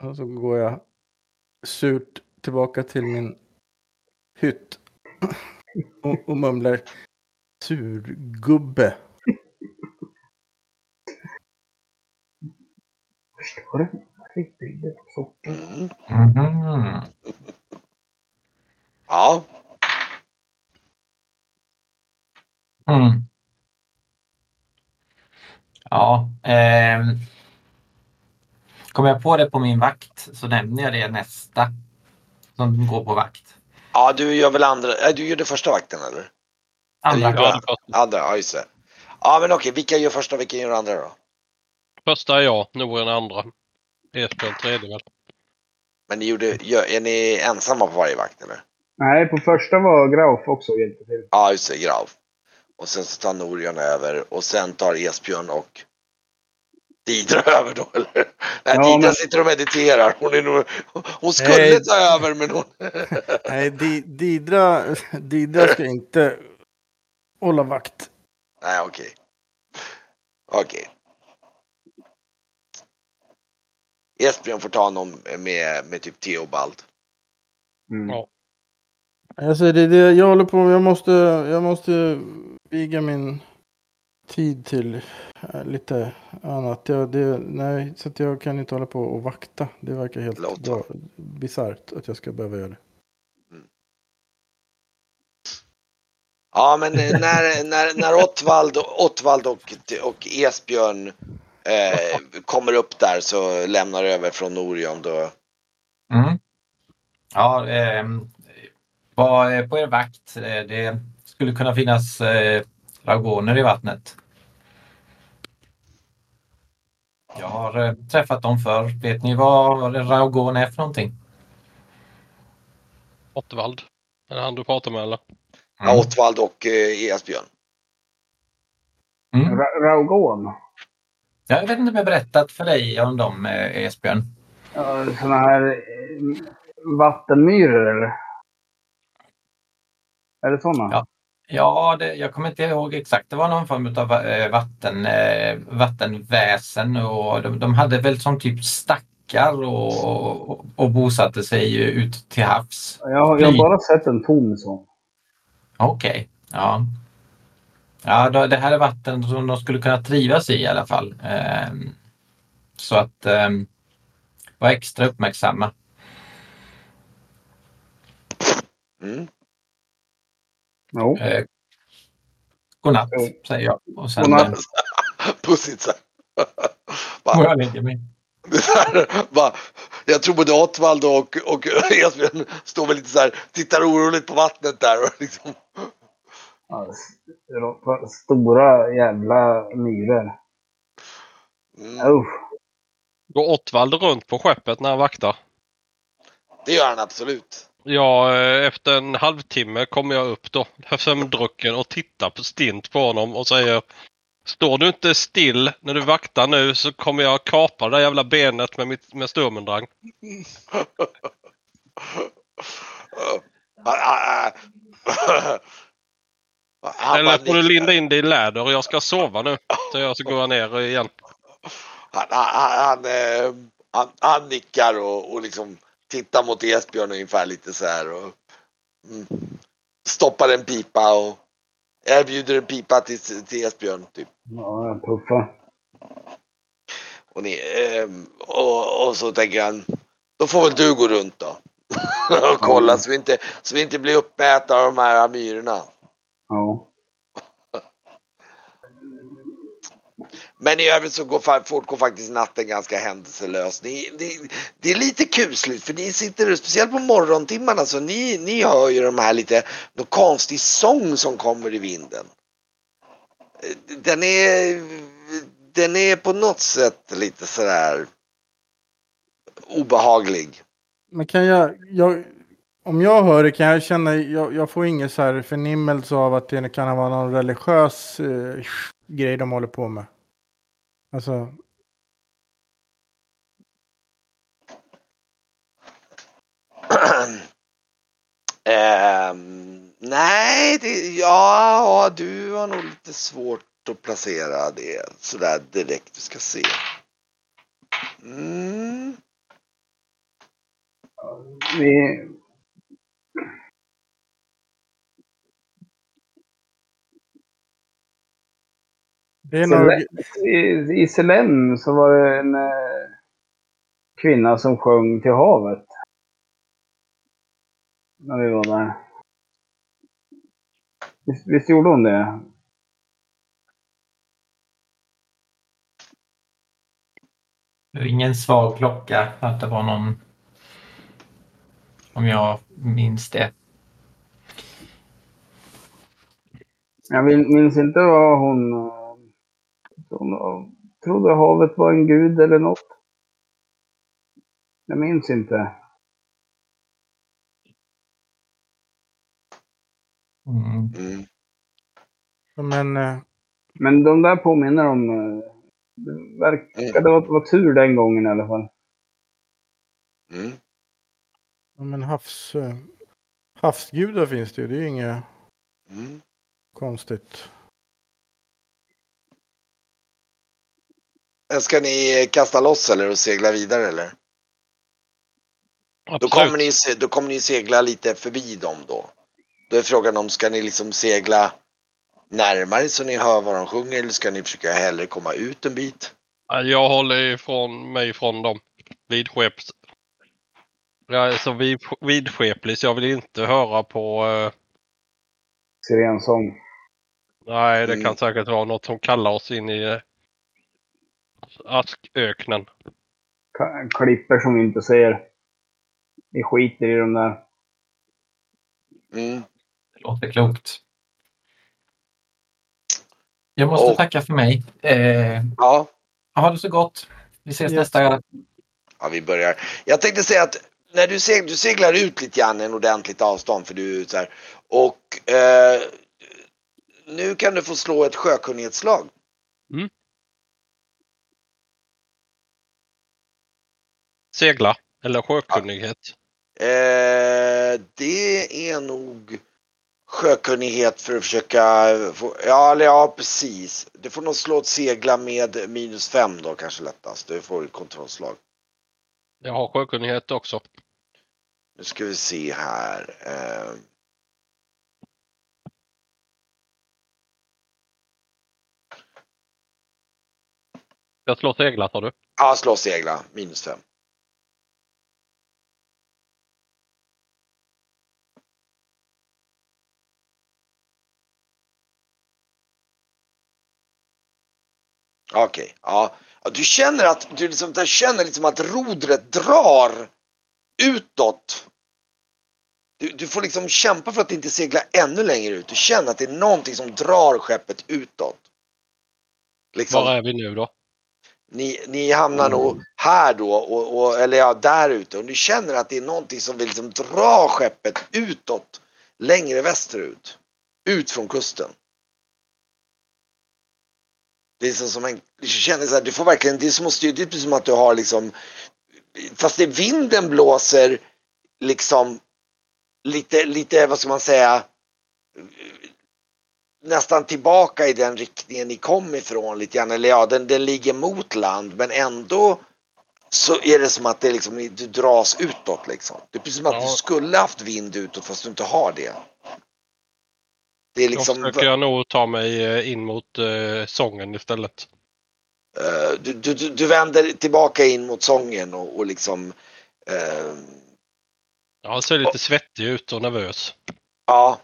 Speaker 2: Och så går jag surt tillbaka till min hytt och, och mumlar surgubbe.
Speaker 4: Förstår du? Riktigt socker.
Speaker 1: Mm.
Speaker 5: Mhm.
Speaker 1: Ja,
Speaker 5: Mm. Ja, ehm. Kommer jag på det på min vakt så nämner jag det nästa som går på vakt.
Speaker 1: ja du gör väl andra, nej, du gör det första vakten eller?
Speaker 5: Andra.
Speaker 3: Första,
Speaker 1: Andra, ja just det. Ja men okej, vilka gör första och vilka gör andra då?
Speaker 3: första är jag, Norén andra. Esbjörn tredje väl.
Speaker 1: Men ni gjorde, är ni ensamma på varje vakt eller?
Speaker 4: Nej, på första var Grauf också och hjälpte till.
Speaker 1: Ja just det, Grav. Och sen så tar Norion över och sen tar Esbjörn och Didra över då eller? Nej,
Speaker 4: Ja,
Speaker 1: Didra
Speaker 4: men-
Speaker 1: sitter och mediterar. Hon, är nog, hon skulle
Speaker 2: Nej.
Speaker 1: ta över men hon...
Speaker 2: Nej, Di- Didra, Didra ska inte hålla vakt.
Speaker 1: Nej okej. Okej. Esbjörn får ta honom med, med typ Theobald.
Speaker 4: Mm.
Speaker 3: Ja.
Speaker 2: Alltså det, det, jag håller på, jag måste, jag måste viga min tid till eh, lite annat. Jag, det, nej, så att jag kan inte hålla på och vakta. Det verkar helt bisarrt att jag ska behöva göra det.
Speaker 1: Ja men eh, när, när, när Ottvald, Ottvald och, och Esbjörn eh, kommer upp där så lämnar över från Norion då.
Speaker 5: Mm. Ja, ehm, var eh, på er vakt. Eh, Det skulle kunna finnas eh, dragoner i vattnet. Jag har eh, träffat dem förr. Vet ni vad en dragon är för någonting?
Speaker 3: Ottvald. Är det han du pratar med eller?
Speaker 1: Ja, Ottvald och eh, Esbjörn.
Speaker 5: Mm.
Speaker 4: Ra- Raugon.
Speaker 5: Jag vet inte om jag berättat för dig om dem, eh, Esbjörn.
Speaker 4: Ja, Såna här eh, vattenmyror eller? Är det såna?
Speaker 5: Ja. Ja, det, jag kommer inte ihåg exakt. Det var någon form av eh, vatten, eh, vattenväsen och de, de hade väl som typ stackar och, och, och bosatte sig ut till havs.
Speaker 4: Jag, jag har bara sett en tom sån.
Speaker 5: Okej, ja. Ja, då, det här är vatten som de skulle kunna trivas i i alla fall. Ehm, så att ehm, var extra uppmärksamma.
Speaker 1: Mm.
Speaker 4: Jo.
Speaker 5: Eh, godnatt, säger jag. Och sen
Speaker 4: Godnatt.
Speaker 5: eh, går jag och lägger mig.
Speaker 1: Det där, va? Jag tror både Ottvald och, och Esbjörn står väl lite så här, tittar oroligt på vattnet där. Och liksom.
Speaker 4: Ja, Stora jävla myror.
Speaker 1: mm.
Speaker 4: Usch.
Speaker 3: Går Ottvald runt på skeppet när han vaktar?
Speaker 1: Det gör han absolut.
Speaker 3: Ja, eh, efter en halvtimme kommer jag upp då, sömndrucken och tittar på stint på honom och säger Står du inte still när du vaktar nu så kommer jag kapa det där jävla benet med, mitt, med sturmendrang. Eller får du linda in dig i läder och jag ska sova nu. Så jag så går jag ner igen.
Speaker 1: Han, han, han, eh, han, han nickar och, och liksom tittar mot Esbjörn ungefär lite så här och mm, stoppar en pipa och erbjuder en pipa till, till Esbjörn. Typ.
Speaker 4: Ja, puffa.
Speaker 1: Och, ni, ehm, och, och så tänker han, då får väl du gå runt då. och kolla så vi inte, så vi inte blir uppätna av de här myrorna.
Speaker 4: Ja.
Speaker 1: Men i övrigt så går, fortgår faktiskt natten ganska händelselöst. Det, det, det är lite kusligt för ni sitter, speciellt på morgontimmarna, så ni, ni hör ju de här lite, någon konstig sång som kommer i vinden. Den är, den är på något sätt lite sådär obehaglig.
Speaker 2: Men kan jag, jag, om jag hör det kan jag känna, jag, jag får ingen så här förnimmelse av att det kan vara någon religiös eh, grej de håller på med. Alltså,
Speaker 1: Ehm, nej, det, ja, du har nog lite svårt att placera det sådär direkt. Vi ska se. Mm.
Speaker 4: Vi...
Speaker 2: det är nog,
Speaker 4: I, I Selem så var det en eh, kvinna som sjöng till havet. När vi var där. Visst, visst gjorde hon det?
Speaker 5: Ingen svag klocka att det var någon... Om jag minns det.
Speaker 4: Jag min- minns inte vad hon... hon trodde havet var en gud eller något. Jag minns inte.
Speaker 5: Mm.
Speaker 1: Mm.
Speaker 2: men eh,
Speaker 4: Men de där påminner om... eh, Det verkade vara, vara tur den gången i alla fall.
Speaker 1: Mm.
Speaker 2: ja, men havs, eh, havsgudar finns det ju, det är ju inget
Speaker 1: Mm.
Speaker 2: konstigt.
Speaker 1: Ska ni kasta loss eller och segla vidare eller? Då kommer, ni, då kommer ni segla lite förbi dem då. Då är frågan om ska ni liksom segla närmare så ni hör vad de sjunger eller ska ni försöka hellre komma ut en bit?
Speaker 3: Jag håller ifrån mig från dem. Vidskeps. Jag är så vid, vidskeplig så jag vill inte höra på... eh,
Speaker 4: Sirensång.
Speaker 3: nej, det
Speaker 1: Mm.
Speaker 3: kan säkert vara något som kallar oss in i uh, asköknen.
Speaker 4: Klipper som vi inte ser. Vi skiter i de där.
Speaker 1: Mm.
Speaker 5: Det låter klokt. Jag måste
Speaker 1: Och-
Speaker 5: tacka för mig. Eh,
Speaker 1: Ja,
Speaker 5: ha det så gott. Vi ses
Speaker 2: Yes.
Speaker 5: nästa
Speaker 1: Ja, vi börjar. Jag tänkte säga att när du, seg, du seglar ut lite grann en ordentligt avstånd för du är så här. Och eh, nu kan du få slå ett sjökunnighetsslag.
Speaker 3: Segla eller sjökunnighet.
Speaker 1: Eh, det är nog sjökunnighet för att försöka få, ja, eller ja precis. Du får nog slå ett segla med minus fem då kanske lättast. Du får ett kontrollslag.
Speaker 3: Jag har sjökunnighet också.
Speaker 1: Nu ska vi se här. Eh,
Speaker 3: Jag slår segla sa du.
Speaker 1: ja, slå segla minus fem. Okej, ja. ja. Du känner att du liksom, du känner liksom att rodret drar utåt. Du, du får liksom kämpa för att inte segla ännu längre ut. Du känner att det är någonting som drar skeppet utåt. Liksom,
Speaker 3: Var är vi nu då?
Speaker 1: ni, ni hamnar nog här då, och, och, eller ja, där ute. Och ni känner att det är någonting som vill liksom dra skeppet utåt. Längre västerut. Ut från kusten. Det är som en, du känner så här, du får verkligen, det är som att det är som att du har liksom, fast det vinden blåser liksom lite, lite, vad ska man säga, nästan tillbaka i den riktningen ni kom ifrån lite grann. Eller ja, den, den ligger mot land men ändå så är det som att det liksom, du dras utåt liksom. Det är precis som att du skulle haft vind utåt fast du inte har det. Det är
Speaker 3: Då
Speaker 1: liksom,
Speaker 3: försöker jag nog ta mig eh, in mot eh, sången istället.
Speaker 1: eh, du, du, du vänder tillbaka in mot sången och, och liksom eh,
Speaker 3: Jag ser lite svettig ut och nervös.
Speaker 1: Ja.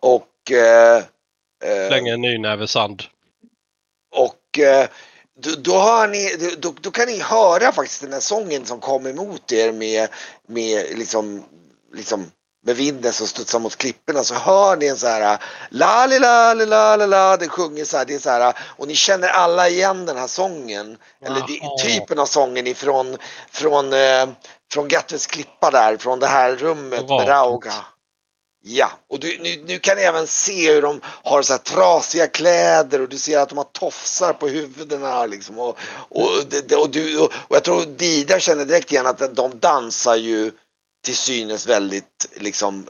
Speaker 1: Och eh, eh,
Speaker 3: Slänger en ny näve sand.
Speaker 1: Och eh, då, då, ni, då, då kan ni höra faktiskt den här sången som kom emot er med, med liksom, liksom med vinden som studsar mot klipporna så hör ni en så här la li la li la la la den sjunger så här, det är så här och ni känner alla igen den här sången eller det, typen av sången ifrån från, eh, från Gatves klippa där från det här rummet med Rauga. Ja, och du, nu, nu kan ni även se hur de har så här trasiga kläder och du ser att de har tofsar på huvudena liksom. Och, och, det- det- och, du, och, och jag tror Dida känner direkt igen att de dansar ju till synes väldigt liksom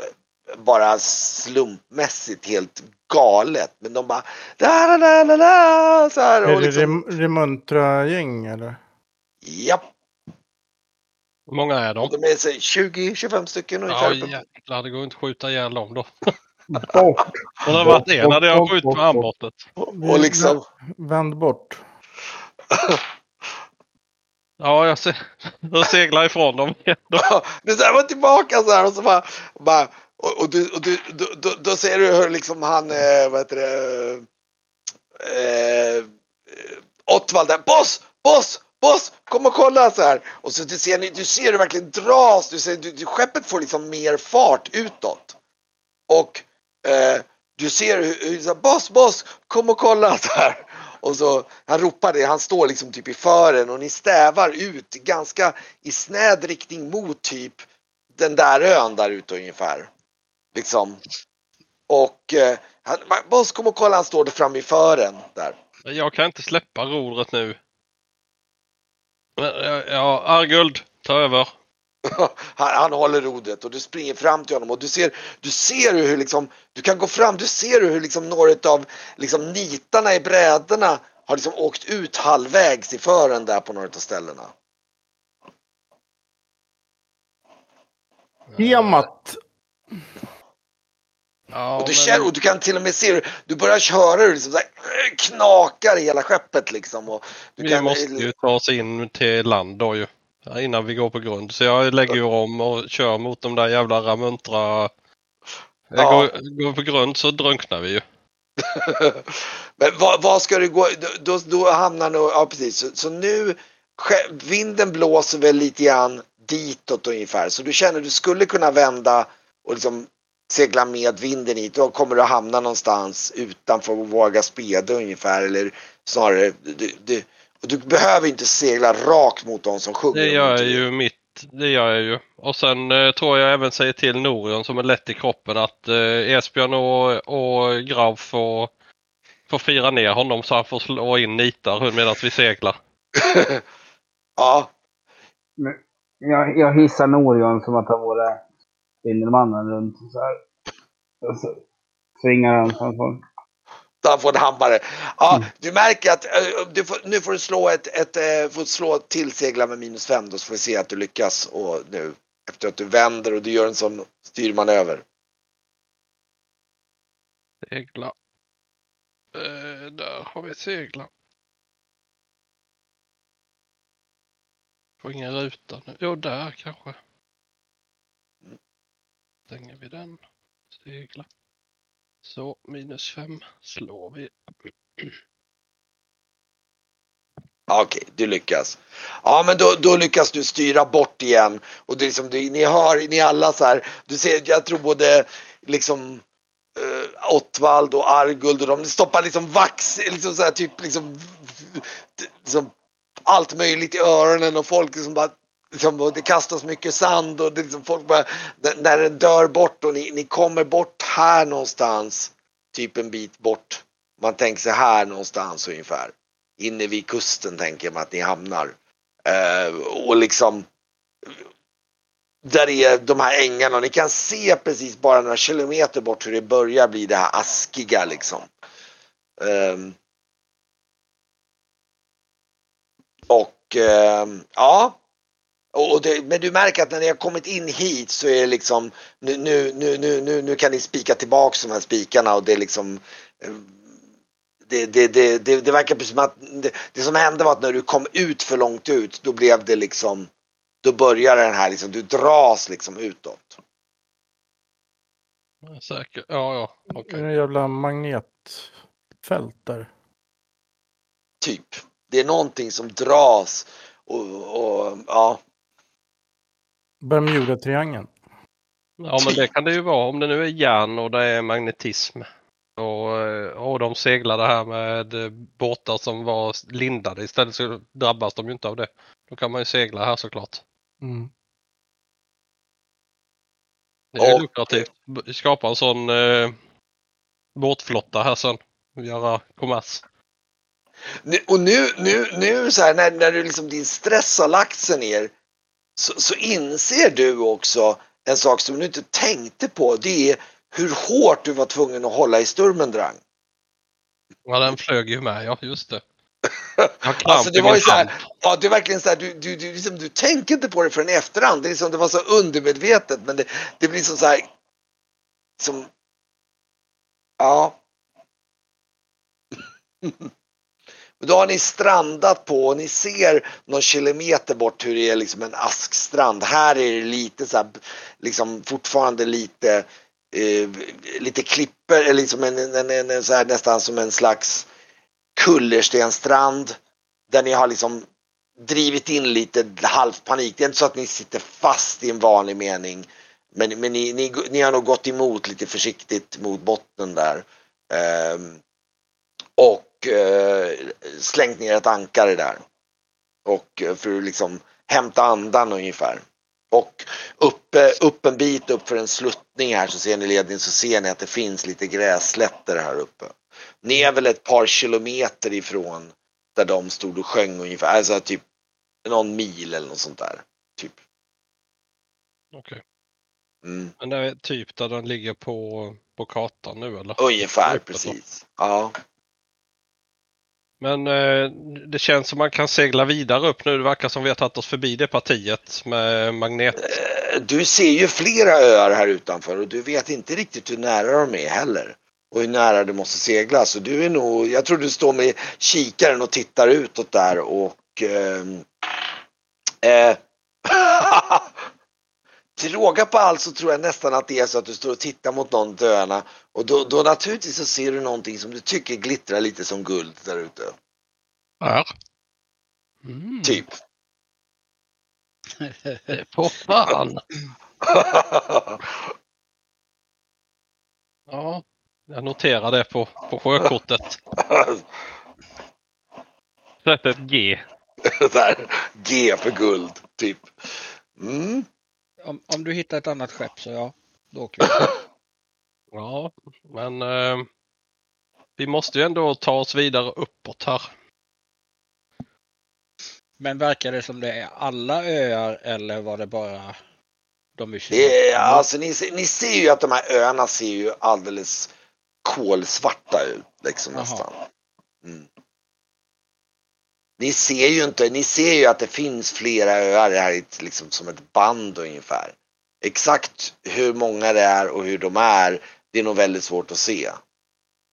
Speaker 1: bara slumpmässigt helt galet. Men de bara da, da, da, da, så här.
Speaker 2: Är det
Speaker 1: liksom,
Speaker 2: Rem- Remuntra-gäng eller?
Speaker 1: japp,
Speaker 3: Hur många är de?
Speaker 1: de är så 20-25 stycken
Speaker 3: Ja
Speaker 1: ungefär.
Speaker 3: jäklar, det går inte att skjuta ihjäl dem då.
Speaker 4: Bort!
Speaker 3: Och det har varit en hade jag skjutit med armbortet.
Speaker 1: och liksom
Speaker 2: Vänd bort.
Speaker 3: Ja, jag, se, jag seglar ifrån dem igen.
Speaker 1: Du så var tillbaka så här och så bara, bara och, och, du, och du, då, du, då ser du hur liksom han, eh, vad heter det, eh, eh Ottvald där, boss, boss, boss, kom och kolla så här. Och så du ser, du ser det verkligen dras, du ser, du, du, skeppet får liksom mer fart utåt. Och eh, du ser hur, hur boss, boss, kom och kolla så här. Och så, han ropar det, han står liksom typ i fören och ni stävar ut ganska i snäd riktning mot typ den där ön där ute ungefär. Liksom. Och eh, han, boss kom och kolla, han står där framme i fören där.
Speaker 3: Jag kan inte släppa rodret nu. Eh, eh, ja, Arguld, ta över.
Speaker 1: han, han håller rodret och du springer fram till honom och du ser, du ser hur liksom, du kan gå fram, du ser hur liksom några av liksom nitarna i brädorna har liksom åkt ut halvvägs i fören där på några av ställena.
Speaker 2: Tiamat.
Speaker 3: Ja,
Speaker 1: Och du,
Speaker 3: men
Speaker 1: känner, och du kan till och med se hur du börjar köra hur det liksom så här, knakar i hela skeppet liksom. Och du
Speaker 3: vi
Speaker 1: kan,
Speaker 3: måste ju ta oss in till land då ju. Innan vi går på grund. Så jag lägger ju om och kör mot de där jävla Ramuntra.
Speaker 1: Ja.
Speaker 3: går, går på grund så drunknar vi ju.
Speaker 1: Men vad, vad ska du gå, då, då hamnar du, ja precis, så, så nu, vinden blåser väl lite grann ditåt ungefär, så du känner du skulle kunna vända och liksom segla med vinden hit, då kommer du att hamna någonstans utanför Våga Speda ungefär, eller snarare, du, du, och du behöver inte segla rakt mot de som sjunger.
Speaker 3: Det gör jag ju mitt. Det gör jag ju. Och sen eh, tror jag även säger till Norion som är lätt i kroppen att eh, Esbjörn och, och Grav får, får fira ner honom så han får slå in nitar medan vi seglar.
Speaker 1: Ja,
Speaker 4: Jag, jag hissar Norion som att han vore Spindelmannen runt så här. Och så svingar han så han får...
Speaker 1: En hammare. Ja, du märker att eh, du får, nu får du slå ett, ett eh, får slå till segla med minus fem då så får vi se att du lyckas och nu efter att du vänder och du gör en sån styrmanöver.
Speaker 3: Segla. Eh, där har vi segla. Får ingen ruta nu. Jo, där kanske. Stänger vi den. Segla. Så, minus fem slår vi.
Speaker 1: Okej, du lyckas. Ja, men då, då lyckas du styra bort igen och det är liksom, du, ni hör, ni alla så här, du ser, jag tror både liksom eh, Ottvald och Arguld och de stoppar liksom vax, liksom så här typ liksom, liksom allt möjligt i öronen och folk liksom bara Liksom, och det kastas mycket sand och det liksom folk bara, när, den dör bort och ni, ni kommer bort här någonstans, typ en bit bort. Man tänker sig här någonstans ungefär. Inne vid kusten tänker man att ni hamnar. Uh, och liksom där är de här ängarna och ni kan se precis bara några kilometer bort hur det börjar bli det här askiga liksom. Um, och um, ja. Och det, men du märker att när ni har kommit in hit så är det liksom nu, nu, nu, nu, nu, kan ni spika tillbaks de här spikarna och det är liksom eh, det, det, det, det, det verkar precis som att det, det som hände var att när du kom ut för långt ut då blev det liksom då börjar den här liksom, du dras liksom utåt.
Speaker 3: Säkert. Ja, ja.
Speaker 2: Det
Speaker 3: Okej.
Speaker 2: är en jävla magnetfält där.
Speaker 1: Typ. Det är någonting som dras och, och ja.
Speaker 2: Bermuda-triangeln.
Speaker 3: Ja, men det kan det ju vara om det nu är järn och det är magnetism. Och, eh, och de seglade här med eh, båtar som var lindade istället så drabbas de ju inte av det. Då kan man ju segla här såklart.
Speaker 2: Mm.
Speaker 3: Det är ju
Speaker 1: Och-
Speaker 3: lukrativt. Skapa en sån eh, båtflotta här sen. Göra kommers.
Speaker 1: Och nu, nu, nu så här, när, när du liksom din stress har lagt sig ner så, så inser du också en sak som du inte tänkte på. Det är hur hårt du var tvungen att hålla i Sturmendrang.
Speaker 3: Ja, den flög ju med. Ja, just det.
Speaker 1: Alltså det var ju så här, ja det är verkligen så här, du, du, du, liksom, du tänker inte på det förrän i efterhand. Det, är liksom, det var så undermedvetet men det, det blir som så här, som, ja. Men då har ni strandat på och ni ser någon kilometer bort hur det är liksom en askstrand. Här är det lite så här, liksom fortfarande lite, eh, lite klipper, eller liksom en, en, en, en, så här, nästan som en slags kullerstenstrand där ni har liksom drivit in lite halvt panik. Det är inte så att ni sitter fast i en vanlig mening. Men, men ni, ni, ni har nog gått emot lite försiktigt mot botten där. Ehm, och eh, slängt ner ett ankare där. Och eh, för att liksom hämta andan ungefär. Och uppe, upp en bit upp för en sluttning här så ser ni ledningen så ser ni att det finns lite grässlätter här uppe. Ni är väl ett par kilometer ifrån där de stod och sjöng ungefär, alltså typ någon mil eller något sånt där. Typ.
Speaker 3: Okej.
Speaker 1: Mm.
Speaker 3: Men det är typ där den ligger på, på kartan nu eller?
Speaker 1: Ungefär
Speaker 3: Uppåt då.
Speaker 1: precis. Ja.
Speaker 3: Men eh, det känns som man kan segla vidare upp nu. Det verkar som vi har tagit oss förbi det partiet med magnet.
Speaker 1: Eh, Du ser ju flera öar här utanför och du vet inte riktigt hur nära de är heller. Och hur nära du måste segla. Så du är nog, jag tror du står med kikaren och tittar utåt där och ehm, eh, Till råga på allt så tror jag nästan att det är så att du står och tittar mot någon döna och då, då naturligtvis så ser du någonting som du tycker glittrar lite som guld där ute.
Speaker 3: Här. Mm.
Speaker 1: Typ.
Speaker 3: På fan! Ja, jag noterar det på, på sjökortet. Sätt ett G.
Speaker 1: där. G för guld, typ. Mm.
Speaker 6: Om, om du hittar ett annat skepp så ja, då åker vi.
Speaker 3: Ja, men eh, vi måste ju ändå ta oss vidare uppåt här.
Speaker 6: Men verkar det som det är alla öar eller var det bara de vi känner?
Speaker 1: Är, alltså, ni, ser- ni ser ju att de här öarna ser ju alldeles kolsvarta ut. Liksom nästan. Mm. Ni ser ju inte, ni ser ju att det finns flera öar här liksom som ett band ungefär. Exakt hur många det är och hur de är, det är nog väldigt svårt att se.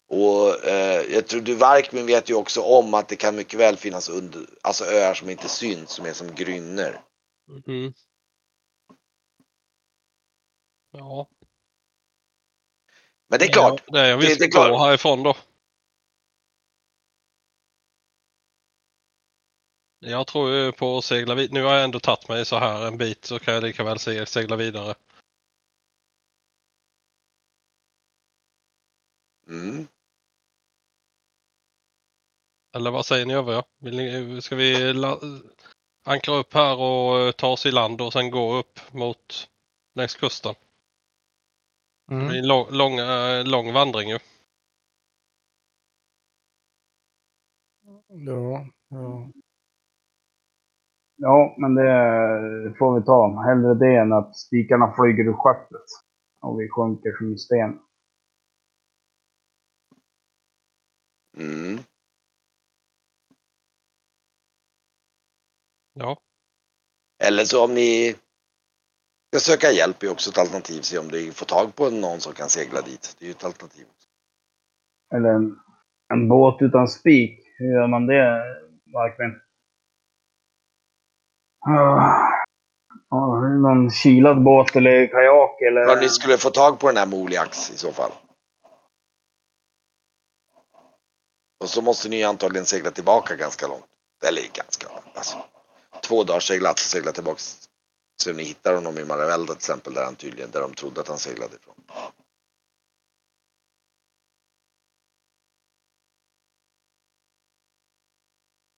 Speaker 1: Och eh, jag tror du Varkmin vet ju också om att det kan mycket väl finnas under, alltså öar som inte syns, som är som grynner.
Speaker 3: Mm. Ja,
Speaker 1: Men det är klart,
Speaker 3: det är en
Speaker 1: det-
Speaker 3: viss
Speaker 1: det är klart.
Speaker 3: härifrån då. Jag tror ju på att segla vidare. Nu har jag ändå tagit mig så här en bit så kan jag lika väl se- segla vidare.
Speaker 1: mm.
Speaker 3: Eller vad säger ni övriga? Vill ni, ska vi ankra upp här och eh, ta oss i land och sen gå upp mot längs kusten? Det blir
Speaker 2: Mm.
Speaker 3: en lång, lång, eh, lång vandring ju.
Speaker 2: Ja, ja.
Speaker 4: Ja, men det får vi ta. Hellre det än att spikarna flyger ur skeppet. Och vi sjunker som en sten.
Speaker 1: Mm.
Speaker 3: Ja.
Speaker 1: Eller så om ni ska söka hjälp är också ett alternativ. Se om ni får tag på någon som kan segla dit. Det är ju ett alternativ.
Speaker 4: Eller en, en båt utan spik. Hur gör man det, Markvin? Ah. Ja, någon kylad båt eller kajak eller...
Speaker 1: Ja, ni skulle få tag på den här Moliax i så fall. Och så måste ni antagligen segla tillbaka ganska långt. Eller ganska långt. Alltså, två dagar seglats och segla tillbaka. Så ni hittar honom i Maravelda till exempel där han tydligen, där de trodde att han seglade ifrån.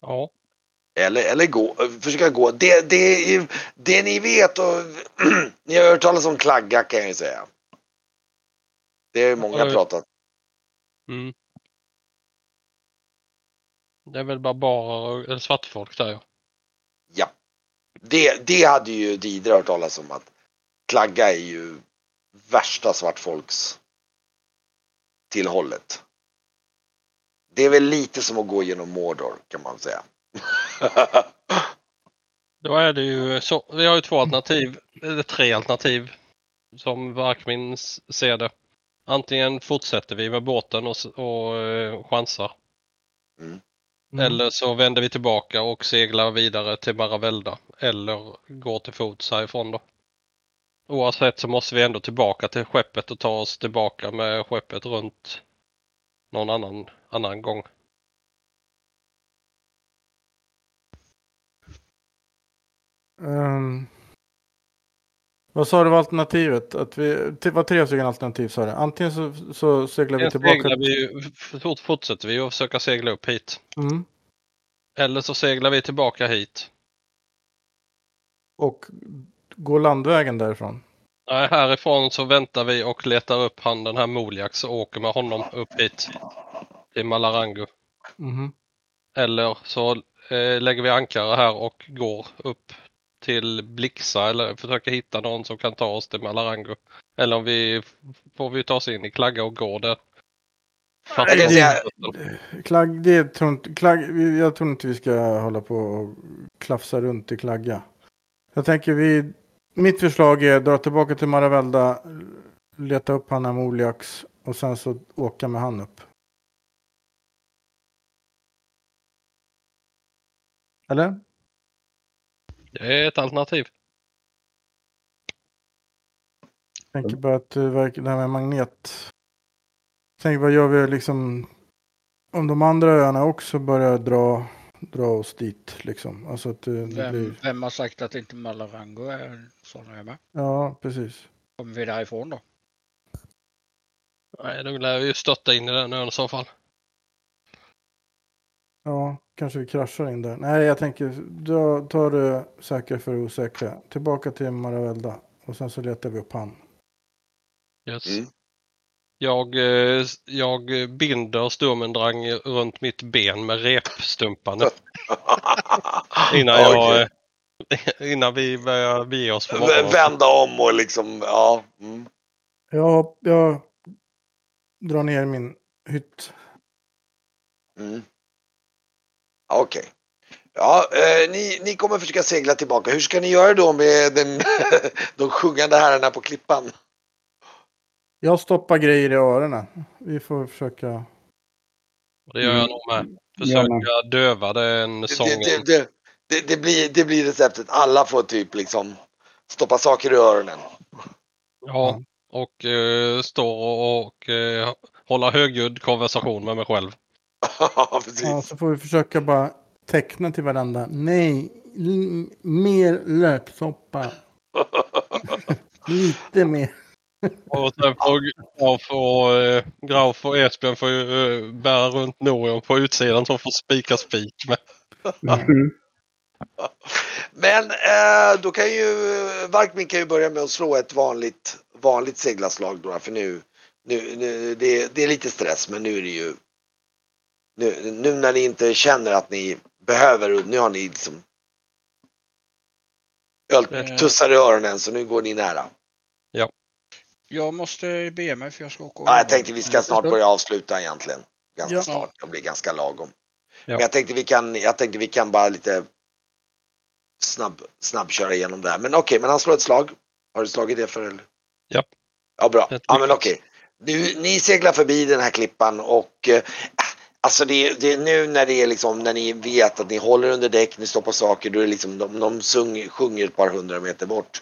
Speaker 3: Ja.
Speaker 1: Eller, eller gå, försöka gå. Det, det, det ni vet och ni har hört talas om klagga kan jag ju säga. Det är många
Speaker 3: Oj.
Speaker 1: pratat.
Speaker 3: Mm. Det är väl barbarer eller svartfolk där ja.
Speaker 1: Ja. Det, det hade ju Didre hört talas om att klagga är ju värsta svartfolks tillhållet. Det är väl lite som att gå genom Mordor kan man säga.
Speaker 3: Då är det ju så. Vi har ju två alternativ, eller tre alternativ som Varkmin ser det. Antingen fortsätter vi med båten och, och eh, chansar.
Speaker 2: Mm.
Speaker 3: Eller så vänder vi tillbaka och seglar vidare till Maravelda. Eller går till fots härifrån då. Oavsett så måste vi ändå tillbaka till skeppet och ta oss tillbaka med skeppet runt någon annan, annan gång.
Speaker 2: Ehm, vad sa du var alternativet? Att vi, det var tre stycken alternativ sa du. Antingen så, så seglar vi tillbaka.
Speaker 3: seglar vi, fort- fortsätter vi och försöka segla upp hit.
Speaker 2: Mm.
Speaker 3: Eller så seglar vi tillbaka hit.
Speaker 2: Och går landvägen därifrån.
Speaker 3: Nej, härifrån så väntar vi och letar upp han den här Moliax och åker med honom upp hit. Till Malarangu.
Speaker 2: Mhm.
Speaker 3: Eller så eh, lägger vi ankare här och går upp till Blixa eller försöker hitta någon som kan ta oss till Malarangu. Eller om vi får vi ta oss in i Klagga och gå där.
Speaker 2: Det- det tror inte, jag tror inte vi ska hålla på och klafsa runt i klagga. Jag tänker vi, mitt förslag är dra tillbaka till Maravelda, leta upp han Amoliax och sen så åka med han upp. Eller?
Speaker 3: Det är ett alternativ.
Speaker 2: Tänker bara att det verkar- det här med magnet. Tänk vad gör vi liksom om de andra öarna också börjar dra, dra oss dit liksom. Alltså att det, det
Speaker 6: Vem,
Speaker 2: blir,
Speaker 6: vem har sagt att inte Malarango är en sån ö med?
Speaker 2: ja precis.
Speaker 6: Kommer vi därifrån då?
Speaker 3: Nej, då lär vi ju stötta in i den ön i så fall.
Speaker 2: Ja, kanske vi kraschar in där. Nej, jag tänker då tar det säkra för osäkra. Tillbaka till Maravelda och sen så letar vi upp han.
Speaker 3: Yes.
Speaker 1: Mm.
Speaker 3: Jag, eh, jag binder Sturmendrang runt mitt ben med repstumparna innan, jag, eh, innan vi börjar bege oss.
Speaker 1: Vända om och liksom, ja. Mm.
Speaker 2: Ja, jag drar ner min hytt.
Speaker 1: Mm. Okej. Ja, eh, ni, ni kommer försöka segla tillbaka. Hur ska ni göra då med den, de sjungande herrarna på klippan?
Speaker 2: Jag stoppar grejer i öronen. Vi får försöka.
Speaker 3: Det gör jag nog med. Försöka döva den sången.
Speaker 1: det, det, det, det, blir, det blir receptet. Alla får typ liksom stoppa saker i öronen.
Speaker 3: Ja, och eh, stå och, och eh, hålla högljudd konversation med mig själv.
Speaker 1: Ja, precis.
Speaker 2: Ja, så får vi försöka bara teckna till varandra. Nej, mer löksoppa. Lite mer.
Speaker 3: Och sen får Grauf och, eh, och Esbjörn får ju eh, bära runt Norion på utsidan som får spika spik med.
Speaker 4: Mm.
Speaker 1: Men eh, då kan ju Varkmin kan ju börja med att slå ett vanligt, vanligt seglarslag då. För nu, nu, nu det, det är lite stress men nu är det ju nu, nu när ni inte känner att ni behöver, nu har ni liksom öltussar i öronen så nu går ni nära.
Speaker 6: Jag måste be mig för jag ska åka
Speaker 1: Ja, jag tänkte vi ska snart börja avsluta egentligen. Ganska
Speaker 2: Ja.
Speaker 1: snart, det blir ganska lagom.
Speaker 3: Ja.
Speaker 1: Men jag tänkte vi kan, jag tänkte vi kan bara lite snabb, snabbköra igenom där. Men okej, men han slår ett slag. Har du slagit det för eller?
Speaker 3: Ja.
Speaker 1: Ja, bra. Ja, men okej. Nu, ni seglar förbi den här klippan och eh, alltså det, det är nu när det är liksom när ni vet att ni håller under däck, ni stoppar saker, då är det liksom de, de sung, sjunger ett par hundra meter bort.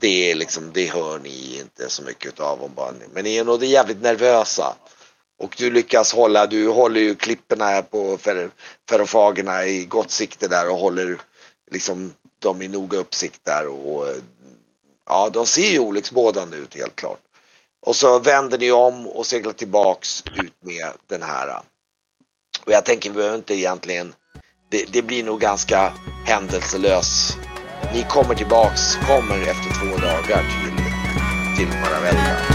Speaker 1: Det är liksom, det hör ni inte så mycket av om bara ni- Men ni är nog det jävligt nervösa. Och du lyckas hålla, du håller ju klipporna här på ferrofagerna i gott sikte där och håller liksom dem i noga uppsikt där och ja, de ser ju olycksbådande ut helt klart. Och så vänder ni om och seglar tillbaks ut med den här. Och jag tänker vi behöver inte egentligen, det, det blir nog ganska händelselös. Ni kommer tillbaks, kommer efter två dagar till, till Maravella.